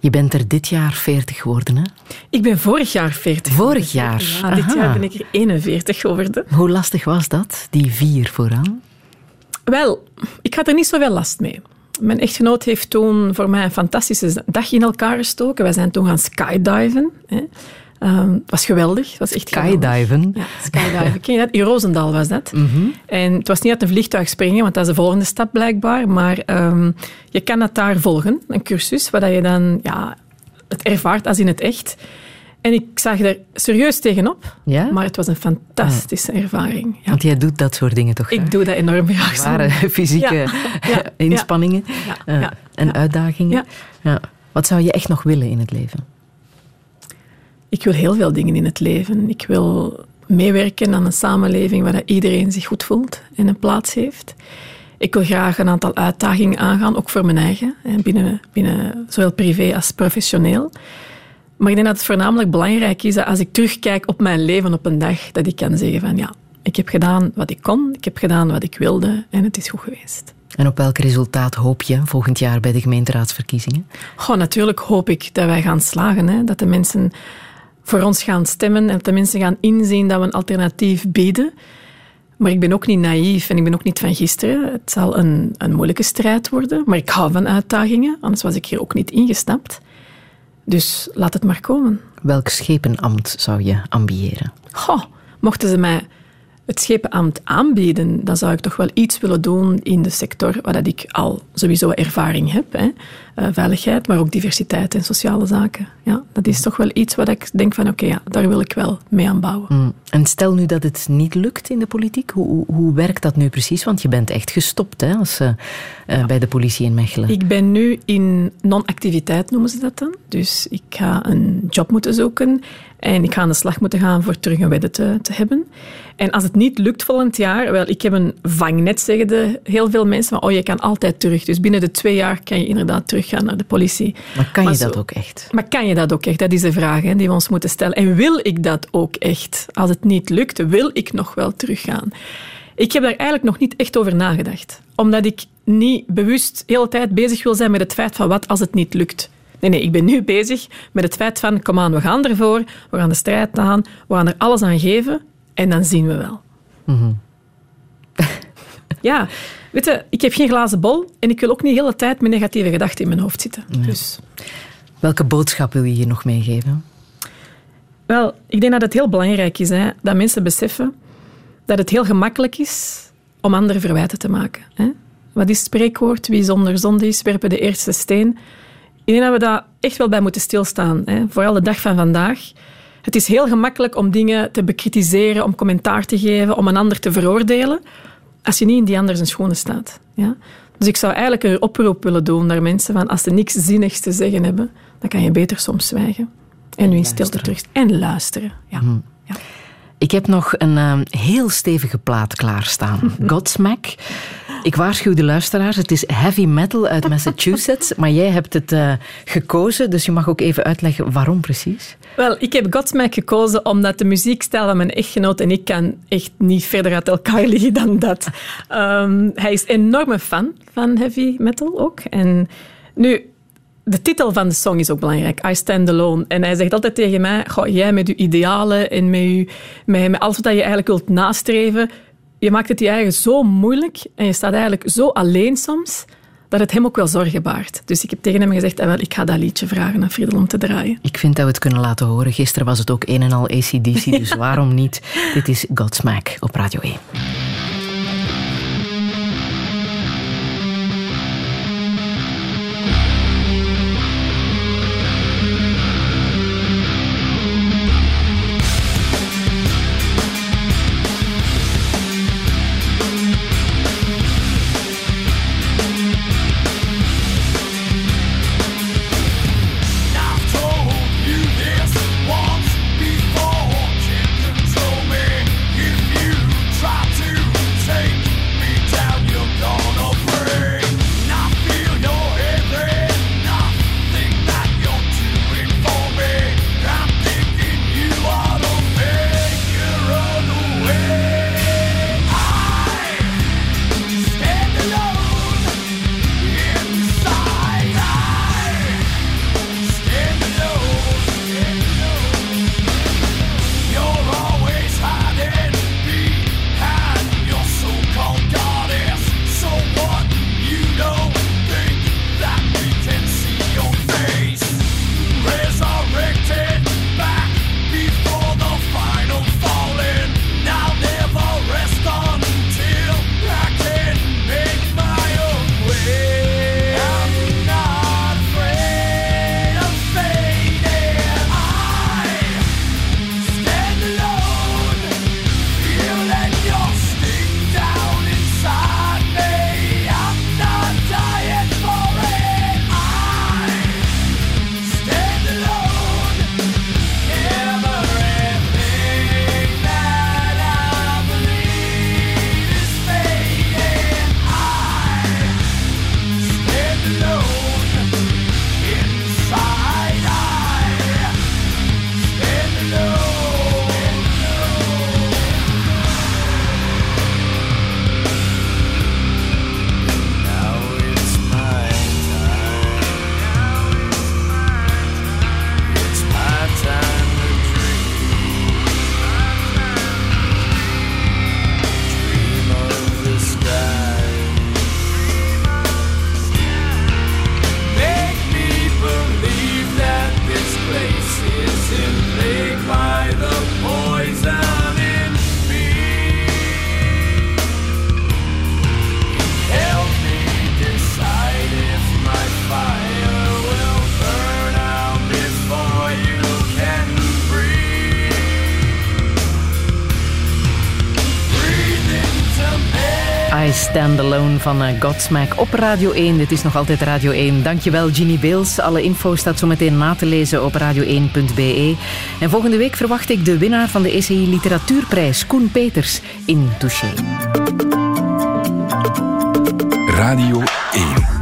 Je bent er dit jaar 40 geworden, hè? Ik ben vorig jaar 40 Vorig jaar? Ja, dit Aha. jaar ben ik er 41 geworden. Hoe lastig was dat, die vier vooraan? Wel, ik had er niet zoveel last mee. Mijn echtgenoot heeft toen voor mij een fantastische dag in elkaar gestoken. Wij zijn toen gaan skydiven. Hè. Ehm, het was geweldig. Was echt geweldig. Skydiven? Ja, skydiven. Ken je dat? In Roosendaal was dat. Mhm. En het was niet uit een vliegtuig springen, want dat is de volgende stap blijkbaar. Maar ehm, je kan dat daar volgen, een cursus, waar je dan ja, het ervaart als in het echt. En ik zag er serieus tegenop, Ja? maar het was een fantastische ervaring. Ja. Want jij doet dat soort dingen toch graag? Ik doe dat enorm graag. Zware fysieke Ja, inspanningen en uitdagingen. Ja. Ja. Wat zou je echt nog willen in het leven? Ik wil heel veel dingen in het leven. Ik wil meewerken aan een samenleving waar iedereen zich goed voelt en een plaats heeft. Ik wil graag een aantal uitdagingen aangaan, ook voor mijn eigen, binnen, binnen zowel privé als professioneel. Maar ik denk dat het voornamelijk belangrijk is dat als ik terugkijk op mijn leven op een dag, dat ik kan zeggen van ja, ik heb gedaan wat ik kon, ik heb gedaan wat ik wilde en het is goed geweest. En op welk resultaat hoop je volgend jaar bij de gemeenteraadsverkiezingen? Goh, natuurlijk hoop ik dat wij gaan slagen. Hè? Dat de mensen voor ons gaan stemmen en dat de mensen gaan inzien dat we een alternatief bieden. Maar ik ben ook niet naïef en ik ben ook niet van gisteren. Het zal een, een moeilijke strijd worden, maar ik hou van uitdagingen, anders was ik hier ook niet ingestapt. Dus laat het maar komen. Welk schepenambt zou je ambiëren? Goh, mochten ze mij het schepenambt aanbieden, dan zou ik toch wel iets willen doen in de sector waar dat ik al sowieso ervaring heb. Hè. Eh, veiligheid, maar ook diversiteit en sociale zaken. Ja, dat is toch wel iets wat ik denk van oké, ja, daar wil ik wel mee aan bouwen. Mm. En stel nu dat het niet lukt in de politiek, hoe, hoe, werkt dat nu precies? Want je bent echt gestopt hè, als, eh, eh, bij de politie in Mechelen. Ik ben nu in non-activiteit, noemen ze dat dan. Dus ik ga een job moeten zoeken en ik ga aan de slag moeten gaan voor terug een wedden te, te hebben. En als het niet lukt volgend jaar, wel, ik heb een vangnet, zeggen de, heel veel mensen, maar oh, je kan altijd terug. Dus binnen de twee jaar kan je inderdaad teruggaan naar de politie. Maar kan je Maar dat ook echt? Maar kan je dat ook echt? Dat is de vraag hè, die we ons moeten stellen. En wil ik dat ook echt? Als het niet lukt, wil ik nog wel teruggaan? Ik heb daar eigenlijk nog niet echt over nagedacht. Omdat ik niet bewust de hele tijd bezig wil zijn met het feit van wat als het niet lukt. Nee, nee, ik ben nu bezig met het feit van, kom aan, we gaan ervoor, we gaan de strijd aan, we gaan er alles aan geven en dan zien we wel. Mhm. Ja, weet je, ik heb geen glazen bol en ik wil ook niet de hele tijd met negatieve gedachten in mijn hoofd zitten. Dus Welke boodschap wil je hier nog meegeven? Wel, ik denk dat het heel belangrijk is hè, dat mensen beseffen dat het heel gemakkelijk is om anderen verwijten te maken. Hè. Wat is het spreekwoord? Wie zonder zonde is, werpen de eerste steen. Ik denk dat we daar echt wel bij moeten stilstaan. Hè. Vooral de dag van vandaag. Het is heel gemakkelijk om dingen te bekritiseren, om commentaar te geven, om een ander te veroordelen, als je niet in die ander zijn schoenen staat. Ja? Dus ik zou eigenlijk een oproep willen doen naar mensen van als ze niks zinnigs te zeggen hebben, dan kan je beter soms zwijgen. En nu in stilte terug. En luisteren. Ja. Mhm. Ik heb nog een eh, heel stevige plaat klaarstaan. Godsmack. Ik waarschuw de luisteraars, het is heavy metal uit Massachusetts, maar jij hebt het eh, gekozen, dus je mag ook even uitleggen waarom precies. Wel, ik heb Godsmack gekozen omdat de muziekstijl van mijn echtgenoot en ik kan echt niet verder uit elkaar liggen dan dat. Ehm, hij is een enorme fan van heavy metal ook. En nu, de titel van de song is ook belangrijk. I Stand Alone. En hij zegt altijd tegen mij, goh, jij met je idealen en met, je, met, met alles wat je eigenlijk wilt nastreven, je maakt het je eigen zo moeilijk en je staat eigenlijk zo alleen soms, dat het hem ook wel zorgen baart. Dus ik heb tegen hem gezegd, ah, wel, ik ga dat liedje vragen aan Friedel om te draaien. Ik vind dat we het kunnen laten horen. Gisteren was het ook een en al ACDC, dus waarom niet? Dit is Godsmack op Radio 1. Van eh, Godsmack op Radio 1. Dit is nog altijd Radio 1. Dankjewel Ginny Beels. Alle info staat zo meteen na te lezen op radio1.be. En volgende week verwacht ik de winnaar van de ECI Literatuurprijs, Koen Peters, in Touché. Radio 1.